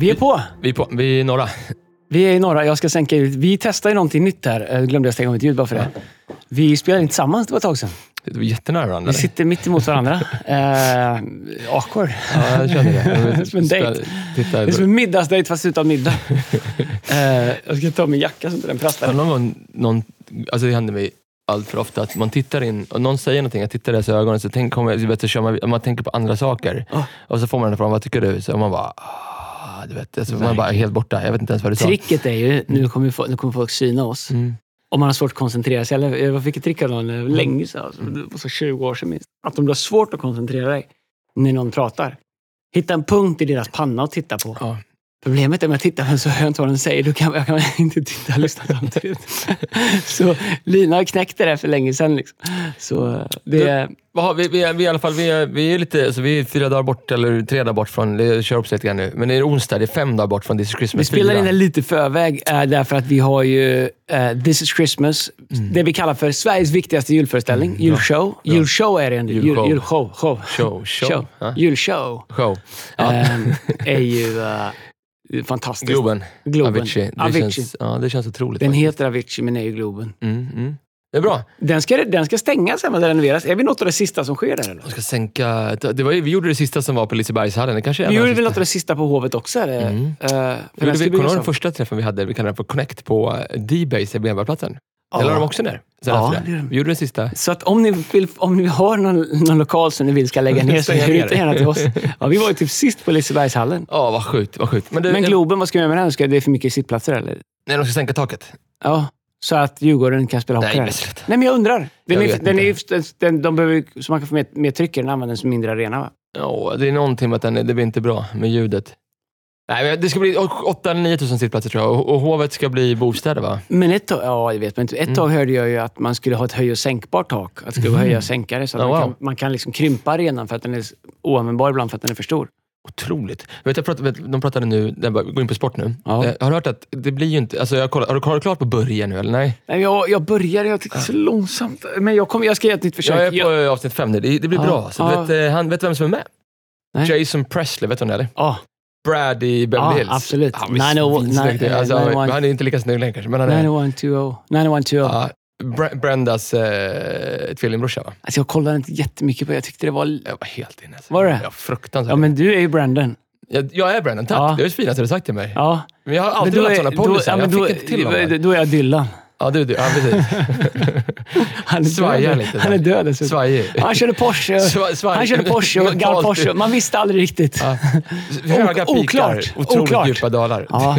Vi är på. Vi är, på, vi är några. Vi är i norra. Jag ska sänka ljudet. Vi testar ju någonting nytt här. Jag glömde jag stänga av mitt ljud bara för det. Vi spelar in tillsammans, det var ett tag sedan. Det var jättenära varandra. Vi sitter mitt emot varandra. Eh, awkward. Ja, jag kände det. Det är som en dejt. Det är som en middagsdejt fast utan middag. Eh, jag ska ta min jacka så inte den prasslar. någon gång, någon, alltså det händer mig allt för ofta att man tittar in och någon säger någonting, jag tittar i deras ögon så, tänk, kommer, vet, så kör man, man tänker på andra saker. Ah. Och så får man den frågan, vad tycker du? Så man bara, ah, du vet, alltså, man är bara helt borta. Jag vet inte ens vad du sa. Tricket är ju, nu kommer, få, nu kommer folk syna oss. Mm. Om man har svårt att koncentrera sig. Eller, jag fick ett trick av någon länge sedan, alltså, var så 20 år sedan minst. Att om du har svårt att koncentrera dig när någon pratar, hitta en punkt i deras panna att titta på. Ja. Problemet är om jag tittar men så hör jag inte vad den säger. Då kan jag kan inte titta och lyssna samtidigt. så Lina har knäckt det för länge sedan. Liksom. Så eh, det, Vad har vi, vi, är, vi, i alla fall, vi, är, vi är lite, alltså, vi är fyra dagar bort, eller tre dagar bort från, det kör upp sig lite grann nu, men det är onsdag, det är fem dagar bort från This is Christmas vi spelar 4. in det lite förväg eh, därför att vi har ju eh, This is Christmas, det vi kallar för Sveriges viktigaste julföreställning. Julshow. Julshow är det. en- Jul, Julshow. julshow. Show. Show, show. Show. Ja. Julshow. Show. Ja. Ehm, är ju eh, fantastiskt. Globen. Globen. Avicii. Det, Avicii. Känns, ja, det känns otroligt. Den faktiskt. heter Avicii men är ju Globen. Mm, mm. Det är bra. Den ska, den ska stängas den renoveras. Är vi något av det sista som sker där eller? Jag ska sänka... Det var, vi gjorde det sista som var på Lisebergshallen. Det kanske är Vi gjorde de väl något av det sista på Hovet också? Eller? Mm. Den Vi kommer du ihåg den första träffen vi hade? Vi kallade den för Connect på eh, D-Base i Benbergplatsen. Ja. Eller la de också ner? Så Ja, det de. Vi gjorde den sista. Så att om ni, vill, om ni har någon, någon lokal som ni vill ska lägga ner så hör inte gärna till oss. Ja, vi var ju typ sist på Lisebergshallen. Ja, vad sjukt. Vad sjukt. Men, du, Men Globen, vad ska vi göra med den? Ska det är för mycket sittplatser eller? Nej, de ska sänka taket. Ja, så att Djurgården kan spela hockey Nej, där. sluta. Nej, men jag undrar. Den Jag är, den är, inte. ju- den, de behöver, ju- så man kan få mer, mer tryck i den använder den som mindre arena va? Ja, det är någonting med att den, är- det blir inte bra med ljudet. Nej, det ska bli 8-9 tusen sittplatser tror jag. Och, hovet ska bli bostäder va? Men ett tag, ja, jag vet, men ett tag hörde jag ju att man skulle ha ett höj och sänkbart tak. Att det skulle vara höja och sänka det. Så Ja, man, wow. kan, man kan liksom krympa arenan för att den är oanvändbar ibland för att den är för stor. Otroligt. Vet, jag pratade, vet, de pratade nu, jag gå in på sport nu. Ja. Eh, har du hört att det blir ju inte... Alltså jag kollar, har, du, har du klart på början nu eller nej? Nej, jag, jag började, jag tyckte så långsamt. Men jag, kommer, jag ska göra ett nytt försök. Jag är på eh, avsnitt fem nu. Det, det blir Ja, bra. Så, ja. vet, eh, han, vet vem som är med? Nej. Jason Presley, vet du vem det är? Ja, Brad i Beverly Ja, Hills. absolut. Han är 901 svinsnygg. nej, alltså, 901. Han är inte lika snygg längre kanske, men han är... 9120. 9120. Ja, Bre- Brendas eh, tvillingbrorsa va? Alltså jag kollade inte jättemycket på det. Jag tyckte det var... Jag var helt inne. Alltså. Var det? Ja, fruktansvärt. Ja, men du är ju Brandon. jag, jag är Brendan, tack. Ja. Det är det finaste du sagt till mig. Ja. Men jag har alltid då velat sådana då- polisar. ja, jag då- fick inte till dem. Då är jag Dylan. Ja, du, du. Ja, precis. Han är Svajar lite Han är död dessutom. Svajig. Ja, Han körde Porsche. Sva- svaj- Han körde Porsche och Gal Porsche. Man visste aldrig riktigt. Ja. Höga pikar, oklart. otroligt Oklart. djupa dalar. Ja.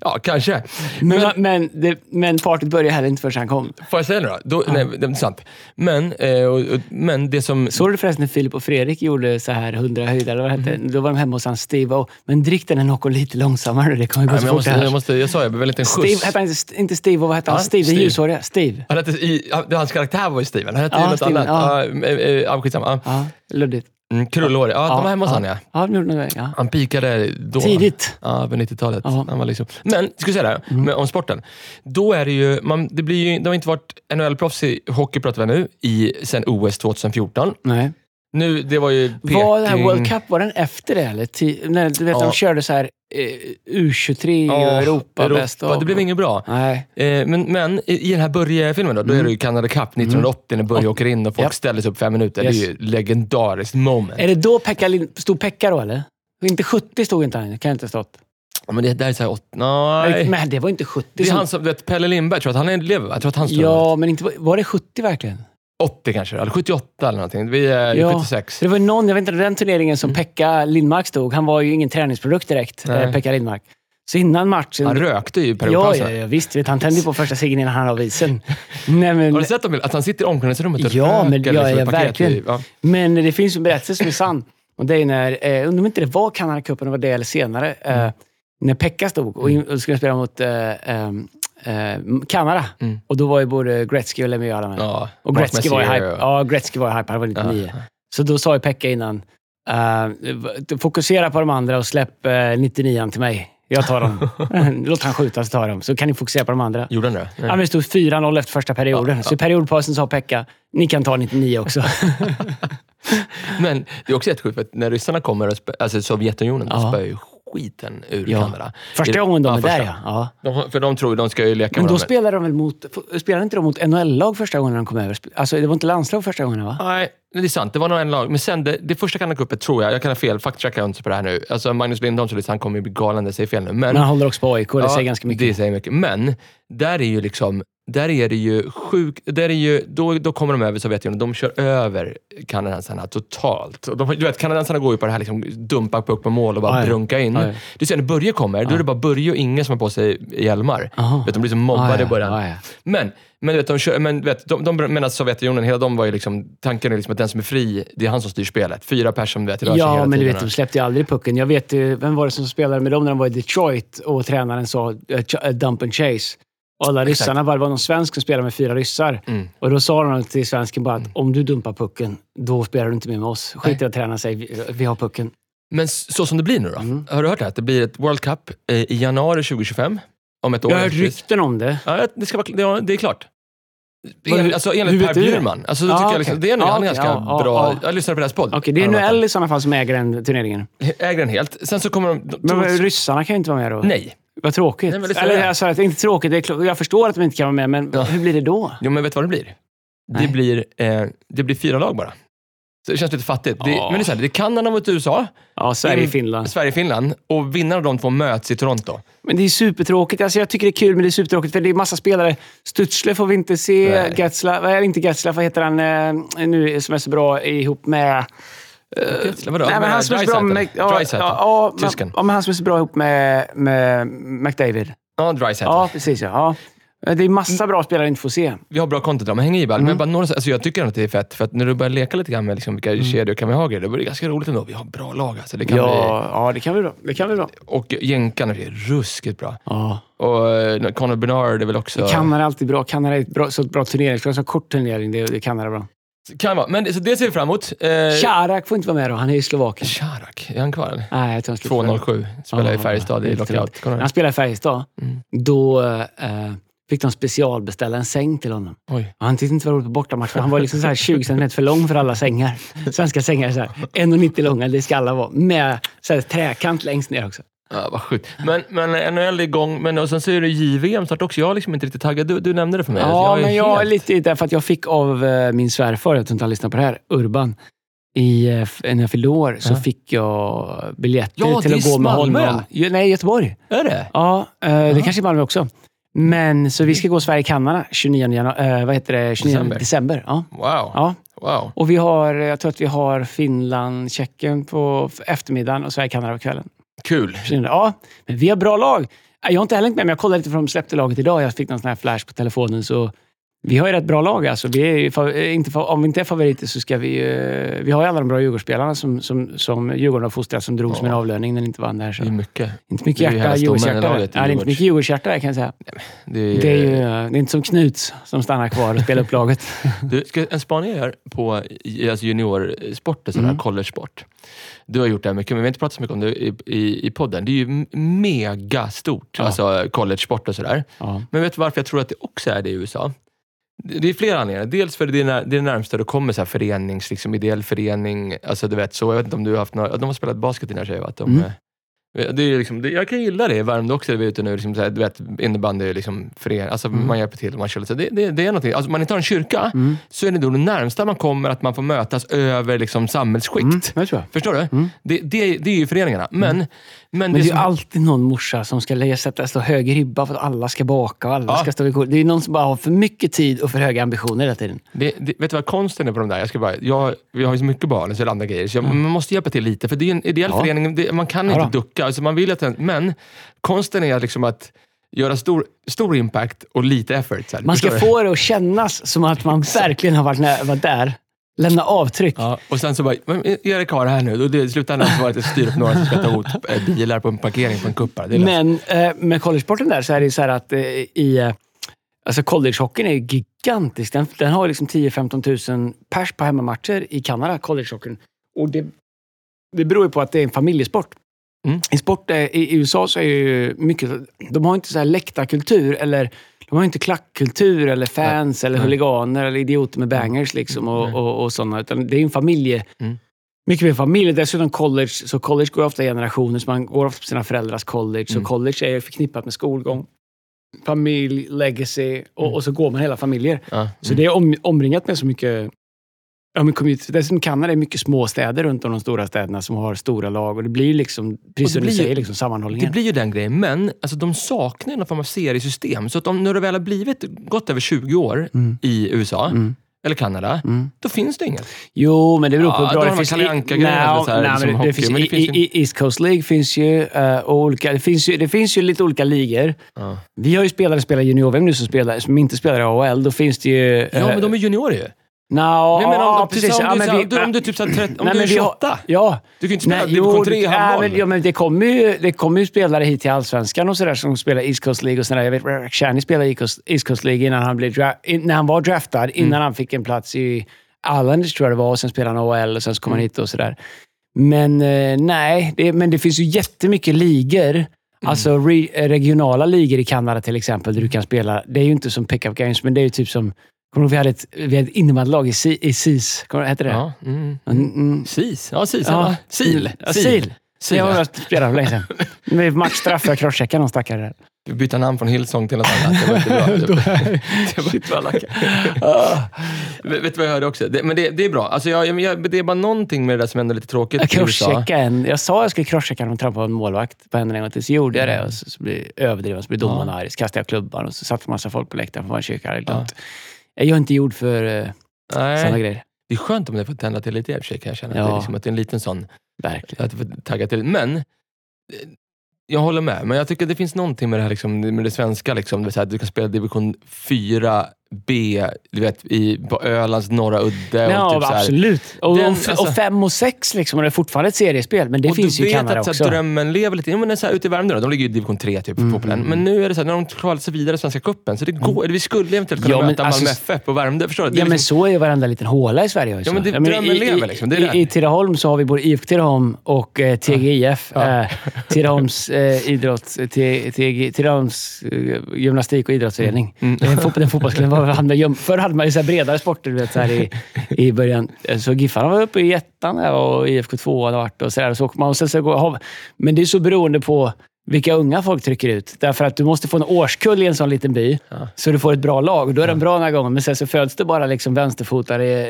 ja, kanske. Men, Men, men, det, men partyt började heller inte förrän han kom. får jag säga nu då? då Nej, det är sant. Men, eh, men det som... Såg du förresten när Filip och Fredrik gjorde så här 100 höjder? eller Vad hette? Då var de hemma hos hans Steve O. Men drick den här Nocco lite långsammare. Det kommer gå Nej, så fort det måste, jag, måste, jag sa jag inte en Steve, skjuts. hette han inte, inte Steve O? Vad hette han? Ja, Steve, den ljushåriga. Steve. Han hette, i, ja, hans karaktär var ju Steven. Han hette Ja, ju något Steven, annat. Ja. Ja, eh, ja, skitsamma. Ja. Ja, luddigt. Mm, Krullhårig. Ja, de var hemma hos ja. Ja, det. Ja. Han pikade då. Tidigt. Ja, på 90-talet. Ja. Mm. Han var liksom. Men, ska jag säga det här, med, om sporten. Då är det ju, man, det blir ju, de har inte varit NHL-proffs i hockey pratar vi nu, i, sen OS 2014. Nej. Nu, det var ju Peking. Var det här World Cup, var den efter det? Eller? Ti- när, du vet, Ja. de körde så här eh, U23 och Ja, Europa, bäst. Europa. Och, Det blev inget bra. Nej. Eh, men, men i, den här Börje-filmen då, då är det ju Canada Cup 1980 när Börje åker in och folk Mm. Japp. ställer sig upp fem minuter. Yes. Det är ju ett legendariskt moment. Är det då Pekka stod Pekka då, eller? Inte 70 stod inte han, kan inte ha stått. Ja, men det där är såhär, åt, nej. Men det var inte 70 Det är han som, du vet, Pelle Lindberg, tror att han lever? Jag tror att han står Ja, men inte, var det 70 verkligen? 80 kanske, eller 78 eller någonting. Vi är Ja. 76. Det var någon, jag vet inte, den turneringen som Pekka Lindmark stod, han var ju ingen träningsprodukt direkt, Nej. eh, Pekka Lindmark. Så innan matchen... Han rökte ju i ja, ja, ja, visst. Vet, han tände på första ciggen innan han av isen. Nej, men, Har du sett dem, att han sitter i omklädningsrummet och Ja, men- röker ja, liksom ja, verkligen. i- Ja. Men det finns en berättelse som är sann. Och det är när, eh, undrar om inte det var Canada Cupen, det var det eller senare, eh, när Pekka stod och, och skulle spela mot eh, eh, Kanada. Mm. Och då var ju både Gretzky och Lemieux alla med. Ja, och Gretzky var, ju hype, och- ja, Gretzky var ju hype, han var 99. Ja. Så då sa ju Pekka innan, eh, fokusera på de andra och släpp eh, 99 till mig. Jag tar dem. Låt han skjuta så tar jag dem. Så kan ni fokusera på de andra. Gjorde han det? Ja, men det stod 4-0 efter första perioden. Ja, ja. Så i periodpausen sa Pekka, ni kan ta 99 också. Men det är också jättesjukt, för att när ryssarna kommer, alltså Sovjetunionen, Ja. spöar ju skiten ur Ja. Kanada. Första gången de är första. där ja. ja. De, för de tror de ska ju leka Men med då spelar de väl mot... Spelade inte de mot NHL-lag första gången de kom över? Alltså det var inte landslag första gången va? Nej, det är sant. Det var nog en lag. Men sen, det, det första Kanadacupen tror jag, jag kan ha fel, faktcheckar jag inte på det här nu. Alltså Magnus Lindholm, så han kommer ju bli galen, det säger fel nu. Men, Men han håller också på AIK, det säger ganska mycket. Det säger mycket. Men, där är ju liksom, där är det ju sjukt, där är ju, då, då kommer de över Sovjetunionen, de kör över kanadensarna totalt. Och de, du vet, kanadensarna går ju på det här liksom, dumpa puck på mål och bara Ja, ja. brunka in. Ja, ja. Du ser när Börje kommer, då är det bara Börje och Inge som har på sig hjälmar. Aha. Vet, de blir så mobbade Ja, ja. i början. Ja, ja. Men, men, du vet, de kör, men vet, de, de menar Sovjetunionen, hela de var ju liksom, tanken är liksom att den som är fri, det är han som styr spelet. Fyra personer som du vet, rör sig Ja, hela men du vet, de släppte ju aldrig pucken. Jag vet ju, vem var det som spelade med dem när de var i Detroit och tränaren sa ch- uh, dump and chase. Och alla Exakt. ryssarna, var, det var någon svensk som spelade med fyra ryssar. Mm. Och då sa de till svensken bara att om du dumpar pucken, då spelar du inte med oss. Skit i att tränaren säger vi, vi har pucken. Men så som det blir nu då? Mm. Har du hört det? här? Det blir ett World Cup eh, i januari 2025. Om ett år. Jag har hört rykten om det. Ja, det, ska vara, ja, det är klart. En, alltså enligt Per? Bjurman. Alltså, Ja, tycker jag liksom, det är nog Ja, han är ganska ja, bra. ja. Jag lyssnar på deras podd. Okej, det är de NHL i sådana fall som äger den turneringen. Äger den helt. Sen så kommer de... de Men trots- ryssarna kan ju inte vara med då. Nej. Vad tråkigt. Nej, Eller är. alltså, det är inte tråkigt. Det är, jag förstår att de inte kan vara med, men Ja. hur blir det då? Jo, men vet du vad det blir? Det blir, eh, det blir fyra lag bara. Så det känns lite fattigt. Det, Ja. men det är, så här, det är Kanada mot USA, Ja, Sverige, In- Finland. Sverige Finland och vinnarna av de två möts i Toronto. Men det är supertråkigt. Alltså, jag tycker det är kul, men det är supertråkigt för det är massa spelare. Stutzle får vi inte se. Nej. Getzlaff, eller inte Getzlaff, vad heter han eh, nu som är så bra ihop med... Okej, vadå? Nej, men han som är så bra med... Ja, Dreisaitl? ja, ja, men- han som är så bra ihop med, med McDavid. Ja, Dreisaitl. Ja, precis. Ja. Ja. Det är massa bra spelare inte får se. Vi har bra content men häng i bara. Mm. Men bara några, alltså jag tycker att det är fett, för att när du börjar leka lite grann med liksom vilka Mm. kedjor kan vi ha grejer, då blir det ganska roligt ändå. Vi har bra lag alltså. Det kan Ja, ja, det kan vi bra. Det kan vi bra. bli, och jänkarna är ruskigt bra. Ja. Och eh, Conor Bernard är väl också... Kanada är alltid bra. Kanada är ett bra, så ett bra turnering. Så en kort turnering, det, det är Kanada bra. Kan vara. Men det- så det ser vi fram emot. Eh, Charak får inte vara med då. Han är i Slovakien. Charak, är han kvar eller? Nej, jag tror han slutade. 2.07, spelar i Ja, Färjestad det i är lockout. han spelade i Färjestad, Mm. då eh, fick de specialbeställa en säng till honom. Oj. Och han tyckte inte det var roligt på bortamatch, för han var liksom så här 20 cm för lång för alla sängar. Svenska sängar är så här 1,90 långa, det ska alla vara. Med så här träkant längst ner också. Ja, vad sjukt. Men, men NHL är igång, men och sen så är det JVM snart också. Jag är liksom inte riktigt taggad. Du, du nämnde det för mig. Ja, är men jag är helt- lite därför att jag fick av eh, min svärfar, jag tror inte han lyssnar på det här, Urban. I, eh, när jag fyllde år så Ja. fick jag biljetter Ja, till att är gå med Malmö, honom. Ja, nej, Göteborg. Är det? Ja, eh, det kanske är Malmö också. Men så vi ska gå Sverige-Kanada 29 januari, eh, vad heter det? 29 December. december. ja. Wow. Ja. wow. Och vi har, jag tror att vi har Finland, Tjeckien på eftermiddagen och Sverige-Kanada på kvällen. Kul. Ja, men vi har bra lag. Jag har inte heller med, men jag kollade lite för de släppte laget idag. Jag fick någon sån här flash på telefonen. Så vi har ju rätt bra lag. Alltså. Vi är ju, eh, inte, om vi inte är favoriter så ska vi ju... Vi har ju alla de bra Djurgårdsspelarna som, som, som Djurgården har fostrat, som drog som en Ja. avlöning när de inte vann där. Så. Det är mycket. Inte mycket det hjärta, Djurgårdshjärta. Nej, det är inte mycket Djurgårdshjärta där kan jag säga. Det är, Det är ju det är inte som Knuts som stannar kvar och spelar upp laget. Du, ska en spaning jag gör på alltså juniorsport, här Mm. college-sport. Du har gjort det här mycket, men vi har inte pratat så mycket om det i, i, i podden. Det är ju mega stort, Ja. alltså college-sport och sådär. Ja. Men vet du varför jag tror att det också är det i USA? Det är flera anledningar. Dels för det är när- det är det närmsta du kommer så här förenings, liksom ideell förening. Alltså du vet så. Jag vet inte om du har haft några, de har spelat basket dina tjejer va? De, Mm. eh, Det är liksom, det, jag kan gilla det i Värmdö också, det vi är ute nu. Liksom, så här, du vet, innebandy är liksom förening, alltså Mm. man hjälper till. Man kör lite, så det, det, det är någonting. Alltså, om man inte har en kyrka, Mm. så är det då det närmsta man kommer att man får mötas över liksom, samhällsskikt. Mm. Förstår du? Mm. Det, det, det är ju föreningarna. Men, men, Men det är ju alltid någon morsa som ska sätta stå hög ribba för att alla ska baka och alla Ja. ska stå vid kor. Det är någon som bara har för mycket tid och för höga ambitioner hela tiden. Det, det, vet du vad konsten är på de där? Jag ska bara, jag, vi har ju så mycket barn och så det andra grejer, så jag, man måste hjälpa till lite. För det är en ideell Ja. förening, det, man kan Ja inte ducka. Alltså man vill att men konsten är liksom att göra stor, stor impact och lite effort. Så här. Man ska få det att kännas som att man verkligen har varit, nä- varit där. Lämna avtryck. Ja, och sen så bara, Erik har det här nu. Och det, I slutändan så var det att styra upp några som ska ta emot eh, bilar på en parkering på en löst. Men eh, med collegesporten där så är det så här att eh, i... Eh, alltså collegehockeyn är gigantisk. Den, den har liksom 10-15 000 pers på hemmamatcher i Kanada, collegehockeyn. Och det, det beror ju på att det är en familjesport. Mm. I sport i USA så är ju mycket... De har inte så här läktarkultur eller de har inte klackkultur eller fans eller Nej. huliganer eller idioter med bangers liksom och, och, och sådana. Utan det är en familje... Mm. Mycket mer familj. Dessutom college. Så college går ofta i generationer, så man går ofta på sina föräldrars college. Mm. Så college är förknippat med skolgång, familj, legacy och, Mm. och så går man hela familjer. Så det är om, omringat med så mycket Ja, men. Dessutom Kanada är mycket små städer runt om de stora städerna som har stora lag. Och det blir liksom, precis som du säger, liksom sammanhållningen. Det blir ju den grejen, men alltså, de saknar ju någon form av seriesystem. Så att om, när det väl har blivit gått över 20 år Mm. i USA, Mm. eller Kanada, Mm. då finns det inget. Jo, men det beror på Ja, hur då bra det de finns. Kalle i- Anka-grejen, Nej, så här, nej, som men hockey, det finns, ju- i, East Coast League finns ju, eh, och olika, det, finns ju, det finns ju lite olika ligor. Ja, Vi har ju spelare som spelar junior-VM nu som, spelar, som inte spelar i AHL. Då finns det ju... ja men de är juniorer ju. No, Nej, men om, ja, precis. om, Ja, du, men så- vi- du, om du typ så här, 30, om Nej, du är men vi har- 28, Ja, du kan ju inte spela Nej, division 3 i handboll. men, ja, men det kommer ju, det kommer ju spelare hit till Allsvenskan och sådär som spelar East Coast League och sådär. Jag vet Rack Shani spelade East Coast, League innan han, blev när han var draftad, innan Mm. han fick en plats i Islanders tror jag det var, och sen spelade han AHL och sen så kom han Mm. hit och sådär. Men eh, nej, det, men det finns ju jättemycket ligor. Mm. Alltså re, regionala ligor i Kanada till exempel, där du kan spela. Det är ju inte som pick-up games, men det är ju typ som... Kommer du ihåg, vi hade ett, vi hade ett innebandylag i, Si- i SIS. Kommer, hette det? Ja, mm. Mm, mm. SIS. Ja, SIS. Ja. Ja. Sil. Ja, Sil. Sil. Det har jag spelat för länge sedan. Med matchstraff för att crosschecka någon stackare. Vi bytte namn från Hillsong till något annat. Det var inte bra. Det var, det var inte bra lacka. Vet du vad jag hörde också? Det, men det, det är bra. Alltså jag, jag, det är bara någonting med det där som ändå är lite tråkigt Jag crosschecka en. Jag sa att jag skulle crosschecka när de trampade en målvakt på henne en gång till. Så gjorde jag det och så, så blev det överdrivet. Så blev domaren arg. Så kastade jag klubban och så satt en massa folk på läktaren från kyrka. Det är. Jag är inte gjord för uh, sådana grejer. det är skönt om det får tända till lite i och för sig kan jag känna. Att, det är Ja. liksom, att det är en liten sån, Verkligen. att det får tagga till. Men, eh, jag håller med. Men jag tycker det finns någonting med det här liksom, med det svenska. Liksom, det att du kan spela division 4 B, du vet, i, på Ölands norra udde. Ja, och typ så här, absolut. Och, Den- och, f- alltså- och fem och sex liksom, och det är fortfarande ett seriespel. Men det finns du ju i vet Kanada att så också. här, drömmen lever lite. Ja, men det är så här, ute i Värmdö, då, de ligger ju i division 3 typ, Mm, fotbollen. mm, Men nu är det så här, när de kvalat sig vidare i Svenska cupen, så det går, vi skulle eventuellt kunna Ja, men möta alltså- Malmö FF på Värmdö. Förstår du? Ja, men liksom, så är ju varenda liten håla i Sverige. också. Ja, men det- Jag menar, drömmen i, lever liksom, det är i, det. I Tidaholm så har vi både IFK Tidaholm och eh, TGIF. Ja. Eh, Tidaholms eh, idrott, eh, T- TG, Tidaholms eh, gymnastik och idrottsförening. Mm. Det är en fotboll, den fotbollsklubben. var- hade Förr hade man ju så bredare sporter du vet, så här i, i början. Eh, Så Giffarna var uppe i ettan och IFK 2 hade varit och så där. Och så man och sen så går, men det är så beroende på vilka unga folk trycker ut. Därför att du måste få en årskull i en sån liten by, Ja. så du får ett bra lag. Och då är den bra den här gången, men sen så föds det bara liksom vänsterfotare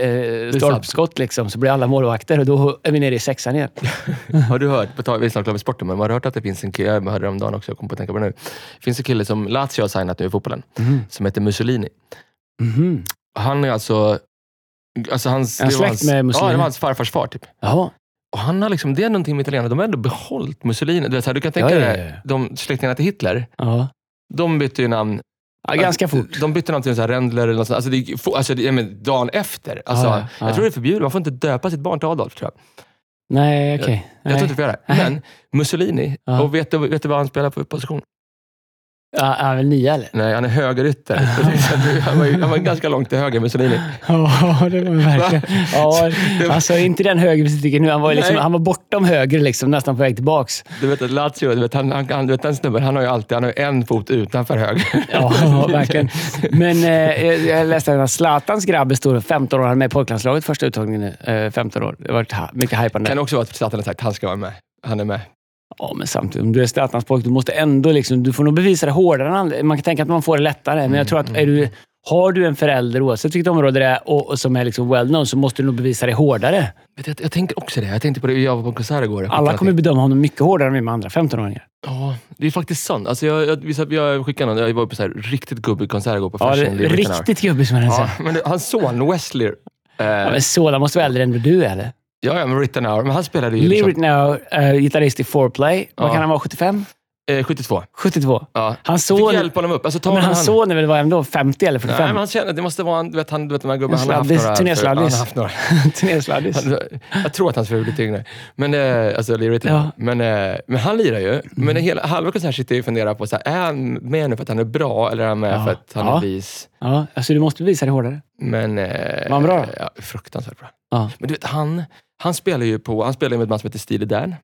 eh, stolpskott, liksom, så blir alla målvakter och då är vi nere i sexan igen. Har du hört, på tal- vi klara med sporten, men har du hört att det finns en kille, jag hörde det om dagen också, jag kom på att tänka på det nu. Det finns en kille som Lazio har signat nu i fotbollen, som heter Mussolini. Mhm. Han är alltså... alltså hans, Är han släkt hans, med Mussolini? Ja, det var hans farfars far. Typ. Jaha. Och han har liksom, det är någonting med italienarna, de har ändå behållit Mussolini. Du, vet, så här, du kan tänka Ja, ja, dig, ja. de släktingarna till Hitler, Ja. de bytte ju namn Ja, ganska fort. De bytte namn till så här Rendler eller något sånt. Alltså, det, alltså, det, men dagen efter. Alltså, Ja, ja, ja. Jag tror det är förbjudet. Man får inte döpa sitt barn till Adolf, tror jag. Nej, okej. Jag tror inte du får göra det. Men Mussolini, och vet du, vet du vad han spelar på position? Ja, är han väl nia eller? Nej, han är högerytter. han, var, ju- han var ganska långt till höger, Mussolini. Ja, det var ju verkligen... Ja, alltså inte den höger vi tycker nu. Han var, liksom, han var bortom höger, liksom, nästan på väg tillbaks. Du vet att Lazio, du vet, han, han, han, du vet, den snubben, han har ju alltid han har en fot utanför höger. Ja, verkligen. Men eh, jag läste att Zlatans grabb är stor, 15 år, han är med i pojklandslaget första uttagningen nu. Eh, 15 år. Det har varit mycket hypande. kan också vara att Zlatan har sagt att han ska vara med. Han är med. Ja, men samtidigt, om du är Zlatans pojk, du måste ändå liksom, du får nog bevisa det hårdare än andra. Man kan tänka att man får det lättare, men jag tror att är du, har du en förälder, oavsett vilket område det är, och, och som är liksom well known, så måste du nog bevisa det hårdare. Vet du, Jag, jag tänker också det. Jag tänkte på det, jag var på en konsert igår. Alla kommer bedöma honom mycket hårdare än vi med andra 15-åringar. Ja, det är faktiskt sant. Alltså jag, jag, jag, jag skickade någon, jag var på så här riktigt gubbig konsert igår på Ja, det Fashion. Britain Hour. riktigt gubbig som jag Ja, säger. men det, hans son Wesley, eh, Ja, men Sola måste vara äldre än du är, eller? Ja, ja, men Hour, men han spelade ju Lyric liksom, Now, uh, gitarrist i 4Play. Vad Ja. kan han vara? 75? eh, 72. 72? Ja. Hans Fick son, hjälpa honom upp. Alltså, ta ja, men hand. son är väl var ändå 50 eller 45? Nej, men han känner, det måste vara, en- du vet, han, du vet de här gubbarna, han har haft några... Han några. Turnésladdis. Han- Jag tror att hans fru är lite yngre. Men, eh, alltså, Lee Ritchie. Ja. men, eh, men han lirar ju. Men hela, halva konserten sitter jag och funderar på, så här, är han med nu för att han är bra eller är han med Ja. för att han Ja. är vis? Ja, alltså du måste visa det hårdare. Men... Eh, Var han bra? Ja, fruktansvärt bra. Ja. Men du vet, han, han spelar ju på, han spelar med ett band som heter Steely Dan.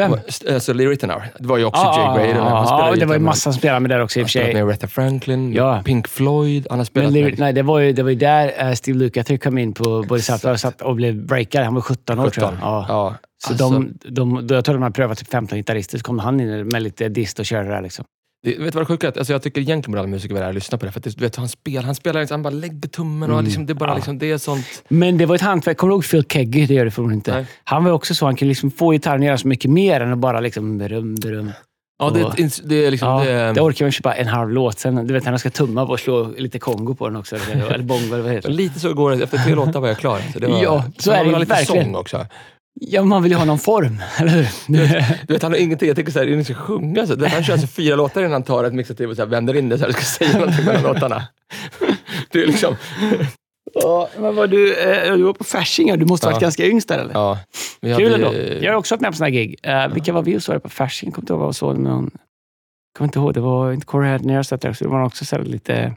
Vem? Alltså Lee Ritenour. Det var ju också Ja, Jay Gray. ja, Han ja, spelade ja, ju det var ju massa som spelade med där också i och Han för sig. med Aretha Franklin, Ja. Pink Floyd. Han har spelat Lee- med... nej, det var ju, det var ju där eh, Steve Lukather kom in på och, satt och blev breakare. Han var 17 år tror jag. 17. Ja. Ja. Så alltså, de, de, jag tror de hade prövat typ 15 gitarrister, så kom han in med lite dist och körde där. Liksom. Det, vet du vad det sjuka är? Alltså, Jag tycker egentligen borde alla musiker vara där och lyssna på det. För att det, du vet, han spelar, han spelar liksom, han bara lägger tummen och liksom, det är bara Ja. liksom, det är sånt... Men det var ett hantverk. Kommer du ihåg Phil Keggy? Det gör du förmodligen inte. Nej. Han var också så. Han kunde liksom få gitarren att göra så mycket mer än att bara liksom beröm, beröm. Ja, det, Och- det, är liksom... Ja, det, det orkar man köpa en halv låt. Sen, du vet de ska tumma på och slå lite kongo på den också. Eller, bongo eller vad heter det? Lite så går det. Efter tre låtar var jag klar. Så det var, Ja, så man är det ju ha lite verkligen. sång också. Ja, man vill ju ha någon form, eller hur? Du vet, han har ingenting. Jag tänker så här, ingen ska sjunga. Så. Det- Han kör alltså fyra låtar innan han tar ett mixativ och så här, vänder in det så här, ska säga någonting mellan låtarna. Det är liksom... Ja, men var du, eh, du var på Fasching, du måste ha varit Ja. ganska yngst där eller? Ja, Kul hade- ändå. Jag har också varit med på sådana här gig. Uh, Vilka var vi och såg på Fasching? Kommer inte ihåg vad jag såg någon. Kommer inte ihåg. Det var inte Corey Hadner jag satt där också. Det var också så lite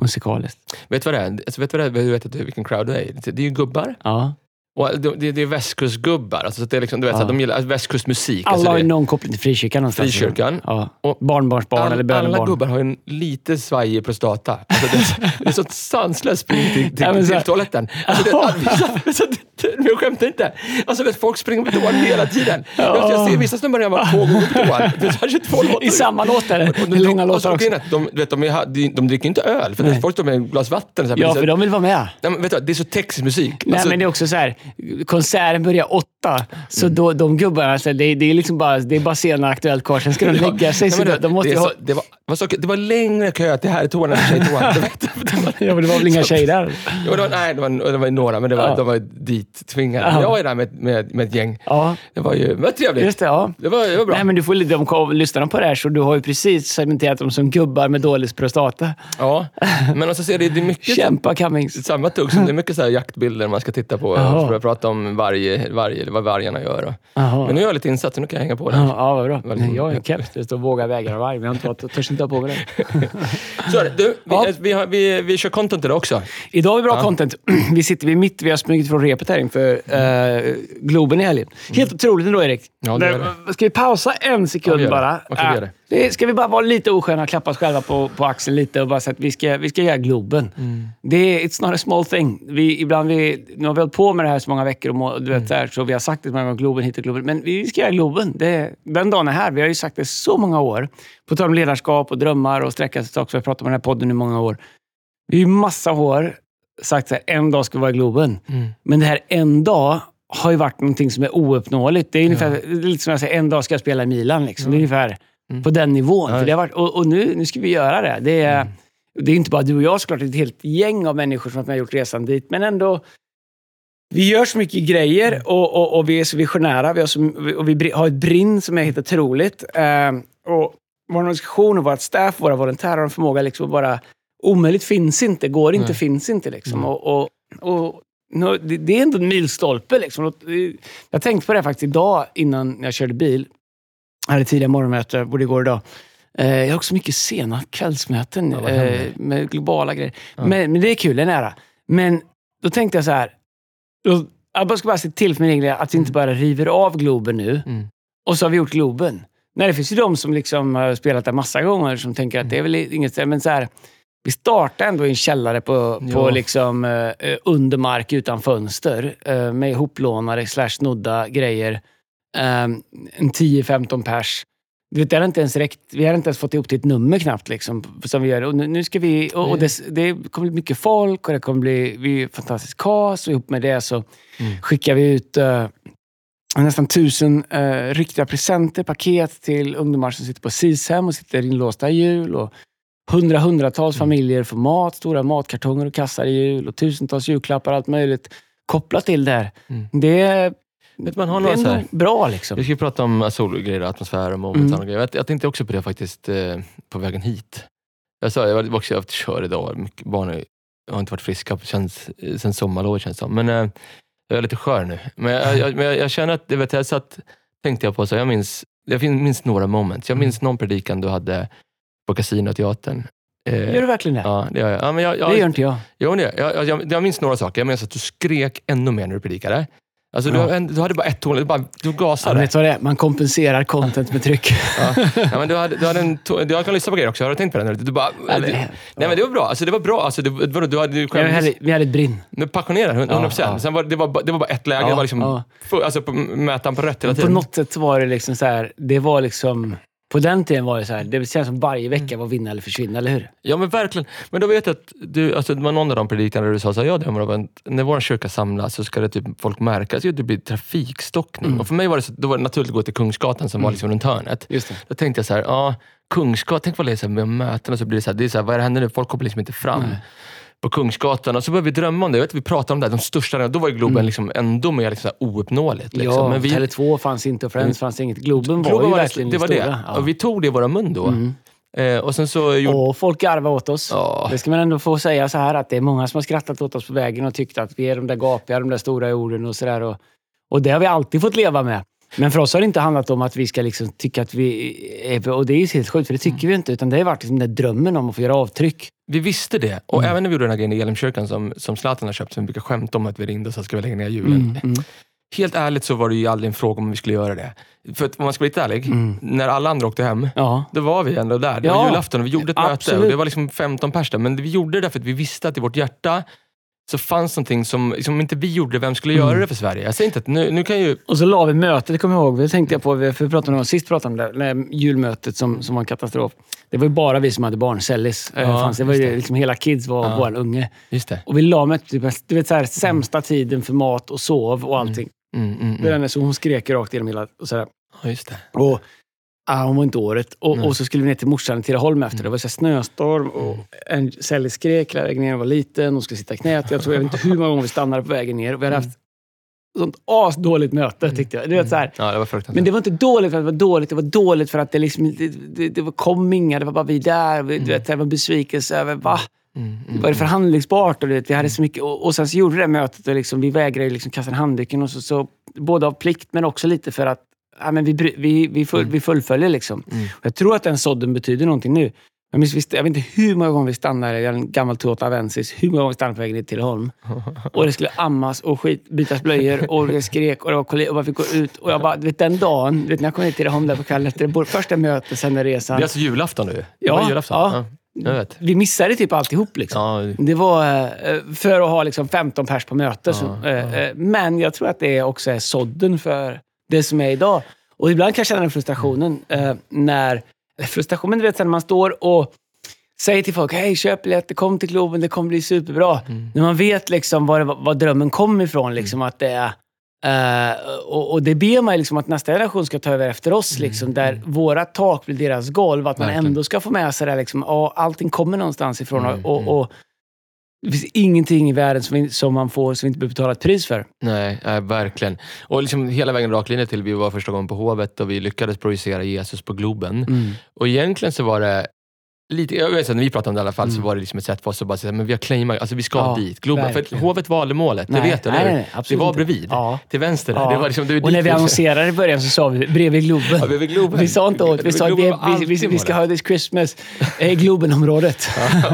musikaliskt. Vet du vad det är? Alltså, vet du vad det är? Du vet att det- vilken crowd det är? Det är ju gubbar. Ja. Och det, det, är västkustgubbar. Alltså, det är liksom, du vet, Ja. de gillar västkustmusik. Alla alltså, har ju någon koppling till frikyrkan någonstans. Frikyrkan. Ja. Och Barnbarnsbarn eller all, bönebarn. alla gubbar har en lite svajig prostata. Alltså, det, är, det är sånt sanslöst spring till, till, till här- toaletten. Alltså, det, alltså, jag skämtar inte. Alltså, vet, folk springer på toan hela tiden. Jag, jag ser vissa snubbar var två gånger på toan. Det är två låtar. I samma låt eller? Och Det är långa låtar så också. är De, vet, de, är, de, de dricker inte öl, för är folk står med ett glas vatten. Så här, Ja, är för de vill vara med. Nej, men vet du, det är så texig musik. Nej, Alltså, men det är också så här. Konserten börjar åtta, så då, de gubbarna, alltså, det, det är liksom bara, det är bara sena Aktuellt kvar. Sen ska de lägga sig. Så de, det, de måste det, ju är ha... så, det, var, var så, det var längre kö till herrtoan än tjejtoan. Ja, men det var väl inga tjejer där? Jo, det var, nej, det var, det var några, men det var, Ja. de var dit tvingade. Ja. Jag var ju där med, med, med ett gäng. Ja, Det var ju det var trevligt. just det. Ja. Det var, det var bra. Nej, men du får, de kom, lyssnar de på det här så du har ju precis cementerat dem som gubbar med dålig prostata. Ja, men också ser det, det är mycket Kämpa Cummings. samma tugg. som Det är mycket så här jaktbilder man ska titta på Jaha. Att prata om varje, varje, vad vargarna gör. Och. Jaha. Men nu gör jag lite insats, så nu kan jag hänga på det. Ja, ja, vad bra. Väldigt- Jag är keps. Det står våga vägar av varg, men jag törs inte ha på mig det. Så är det. Du, vi, Ja. vi, har, vi, vi kör content idag också. Idag har vi bra Ja. content. Vi sitter vid mitt, vi har smugit från repet här inför eh, Globen i helgen. Helt otroligt ändå, Erik. Ja, det är Men, Ska vi pausa en sekund Ja, vi gör det. Det. Ska vi bara vara lite osköna och klappa oss själva på, på axeln lite och bara säga att vi ska, vi ska göra Globen. Mm. Det är, it's not a small thing. Vi, ibland vi, nu har vi hållit på med det här så många veckor och må, du vet, Mm. så, här, så vi har sagt det många gånger, Globen hit och Globen. Men vi ska göra Globen. Det, den dagen är här. Vi har ju sagt det så många år. På tal om ledarskap och drömmar och sträcka sig också. Vi har pratat om den här podden i många år. Vi har ju massa år sagt så här, en dag ska vi vara i Globen. Mm. Men det här en dag har ju varit någonting som är ouppnåeligt. Det är ungefär är lite som jag säger, en dag ska jag spela i Milan. Liksom. Det är ungefär Mm. på den nivån. Ja, För det har varit, och och nu, nu ska vi göra det. Det är, Mm. det är inte bara du och jag såklart, det är ett helt gäng av människor som har gjort resan dit. Men ändå, vi gör så mycket grejer och, och, och vi är så visionära. Vi har, så, och vi har ett brinn som är helt otroligt. Eh, och vår organisation och vårt staff, våra volontärer har en förmåga liksom att bara... Omöjligt finns inte, går inte, Nej. finns inte. Liksom. Mm. Och, och, det, är ändå en milstolpe. Liksom. Det- Jag tänkte på det faktiskt idag innan jag körde bil. Jag hade tidiga morgonmöte, både igår och idag. Eh, jag har också mycket sena kvällsmöten Ja, eh, med globala grejer. Ja. Men, men det är kul, det är nära. Men då tänkte jag så här. Då, jag bara ska bara se till för min egen att vi inte bara river av Globen nu Mm. och så har vi gjort Globen. Nej, det finns ju de som liksom har spelat där massa gånger som tänker att det är väl inget... Men så här, vi startar ändå i en källare på, på liksom, eh, under mark utan fönster eh, med ihoplånade slash snodda grejer. Eh, en 10-15 pers. Du vet, det hade inte ens räckt, vi hade inte ens fått ihop till ett nummer knappt. Liksom, som vi gör. Och nu, nu ska vi, och, och det, det kommer bli mycket folk och det kommer bli vi fantastisk kas. Och ihop med det så Mm. skickar vi ut eh, nästan tusen eh, riktiga presenter, paket till ungdomar som sitter på SIS-hem och sitter inlåsta i jul. Och hundra, hundratals familjer får mat, stora matkartonger och kassar i jul och tusentals julklappar och allt möjligt kopplat till det här. Mm. Det, är- Vet man har det är här, bra liksom. vi ska prata om solgrejer, atmosfär och moments Mm. grejer. Jag, jag tänkte också på det faktiskt eh, på vägen hit. Jag sa, jag var också jag kör idag. Mycket, barnen har inte varit friska känns, sen sommarlovet känns det som. Men eh, jag är lite skör nu. Men jag, jag, jag, jag känner att, vet, jag satt, tänkte jag på, så jag minns, jag minns några moments. Jag minns någon predikan du hade på Casinoteatern. Eh, Gör du verkligen det? Ja, det gör jag. Ja, men jag, jag, Det gör inte jag. Jo, det, jag, jag, jag, jag minns några saker. Jag minns att du skrek ännu mer när du predikade. Alltså, du, Ja. en, du hade bara ett ton, du, bara, du Ja, gasade. vet du vad det är? Man kompenserar content med tryck. Ja. Ja, men du hade, du hade en ton, jag kan lyssna på grejer också, har du tänkt på det? Du bara, Ja, du, det- nej men det var bra. Alltså, det var bra. Alltså, det, vadå, du hade, du vi, själv, hade, vi hade ett brinn. du är passionerad, 100%. Ja, ja. Sen var, det, var, det var bara ett läge. Ja, det var liksom, ja. full, alltså, på mätaren på rätt hela På tiden. något sätt var det liksom så här, det var liksom... På den tiden var det så här, det känns som varje vecka var vinna eller försvinna, eller hur? Ja men verkligen. Men då vet jag att du, alltså, det var någon av de predikningarna där du sa så här, jag drömmer om att när vår kyrka samlas så ska det typ folk märka att det blir trafikstockning. Mm. Och för mig var det, så, då var det naturligt att gå till Kungsgatan som var liksom runt hörnet. Just det. Då tänkte jag så här, ja, Kungsgatan, tänk vad det är så här med möten och så blir det så här, det är så här, vad är det händer nu? Folk kommer liksom inte fram. Nej. På Kungsgatan och så började vi drömma om det. Jag vet, vi pratade om det, här, de största, då var ju Globen liksom ändå mer liksom ouppnåeligt. Liksom. Mm. Ja, Men vi, Tele2 fanns inte och Friends fanns inget. Globen var Globen ju var det, verkligen det var det stora. Ja. Och vi tog det i våra mun då. Mm. Eh, och sen så gjorde... Och folk garvade åt oss. Ja. Det ska man ändå få säga så här att det är många som har skrattat åt oss på vägen och tyckt att vi är de där gapiga, de där stora orden och sådär. Och, och det har vi alltid fått leva med. Men för oss har det inte handlat om att vi ska liksom tycka att vi är... Och det är ju helt sjukt, för det tycker vi inte. Utan det har varit liksom den där drömmen om att få göra avtryck. Vi visste det. Och Mm. även när vi gjorde den här grejen i Elimkyrkan som, som Zlatan har köpt, som vi brukar skämta om att vi ringde och sa ska vi lägga ner julen. Mm, mm. Helt ärligt så var det ju aldrig en fråga om vi skulle göra det. För att, om man ska vara lite ärlig, när alla andra åkte hem, Ja. då var vi ändå där. Det Ja, var julafton och vi gjorde ett möte. absolut. Och det var liksom 15 pers där. Men vi gjorde det därför att vi visste att i vårt hjärta så fanns någonting som, som inte vi gjorde, vem skulle Mm. göra det för Sverige? Jag säger inte att nu, nu kan ju... Och så la vi mötet, det kommer jag ihåg. Det tänkte jag på, för vi pratade om, sist pratade om det, det julmötet som, som var en katastrof. Det var ju bara vi som hade barn, Sellis. eh, Ja, fanns. Det var ju det. liksom hela kids var Ja. vår unge. Just det. Och vi la mötet, typ, du vet så här, sämsta tiden för mat och sov och allting. Mm, mm, Det är mm. den, så hon skrek rakt igenom hela... Och så där. Ja, just det. Och, ah, hon var inte året. Och, och så skulle vi ner till morsan i Tidaholm efter. Det var så snöstorm och en Sally skrek ner. Hon var liten, hon skulle sitta i knät. Jag tror jag vet inte hur många gånger vi stannade på vägen ner. Och vi hade haft sånt asdåligt möte tyckte jag. Du vet, så här. Ja, det var. Men det var inte dåligt för att det var dåligt. Det var dåligt för att det liksom det, det, det var- kom inga. Det var bara vi där. Vi, du vet, det var en besvikelse över va? Mm, mm, Var det förhandlingsbart? Och du vet, vi hade så mycket, och, och sen så gjorde det mötet och liksom, vi vägrade liksom kasta handduken. Och så, så, både av plikt men också lite för att ja, men vi, vi, vi, full, vi fullföljer. Liksom. Mm. Jag tror att den sådden betyder någonting nu. Jag, minns, jag vet inte hur många gånger vi stannade i en gammal Toyota Avensis. Hur många gånger vi stannade på vägen till Holm. Och det skulle ammas och skit, bytas blöjor och det skrek och det var kollegor och man fick gå ut. Och jag bara, vet den dagen, vet, när jag kom ner till Holm där på kvällen det första mötet, sen den Det resan. är alltså julafton nu? Det Ja, julafton. ja. Jag vet. Vi missade typ alltihop. Liksom. Ja, Det var eh, för att ha liksom 15 pers på möte. Ja, eh, eh, Men jag tror att det också är sådden för det som är idag. Och ibland kan jag känna den frustrationen eh, när... eller Frustration, men du vet, när man står och säger till folk hej, köp biljetter, kom till klubben, det kommer bli superbra. När man vet liksom var, var drömmen kom ifrån, liksom, att det är... eh, och, och det ber man liksom att nästa generation ska ta över efter oss, liksom, där våra tak blir deras golv. Att man Verkligen. ändå ska få med sig det. Liksom, ja, allting kommer någonstans ifrån. Mm, och, mm. och, det finns ingenting i världen som, vi, som man får som vi inte behöver betala ett pris för. Nej, nej, verkligen. Och liksom hela vägen rak linje till vi var första gången på Hovet och vi lyckades projicera Jesus på Globen. Och egentligen så var det lite, jag vet när vi pratade om det i alla fall, så var det liksom ett sätt för oss att bara säga men vi har claimat, alltså vi ska Mm. Ja, dit. Globen. För verkligen. Hovet valde målet, det Nej, vet du, nej, nej, Det var bredvid, Ja. till vänster. Ja. Det var liksom, det var och när vi annonserade i början så sa vi bredvid Globen. Ja, bredvid Globen. Vi sa inte åt, vi sa vi, vi, vi, vi ska ha this Christmas i Globenområdet.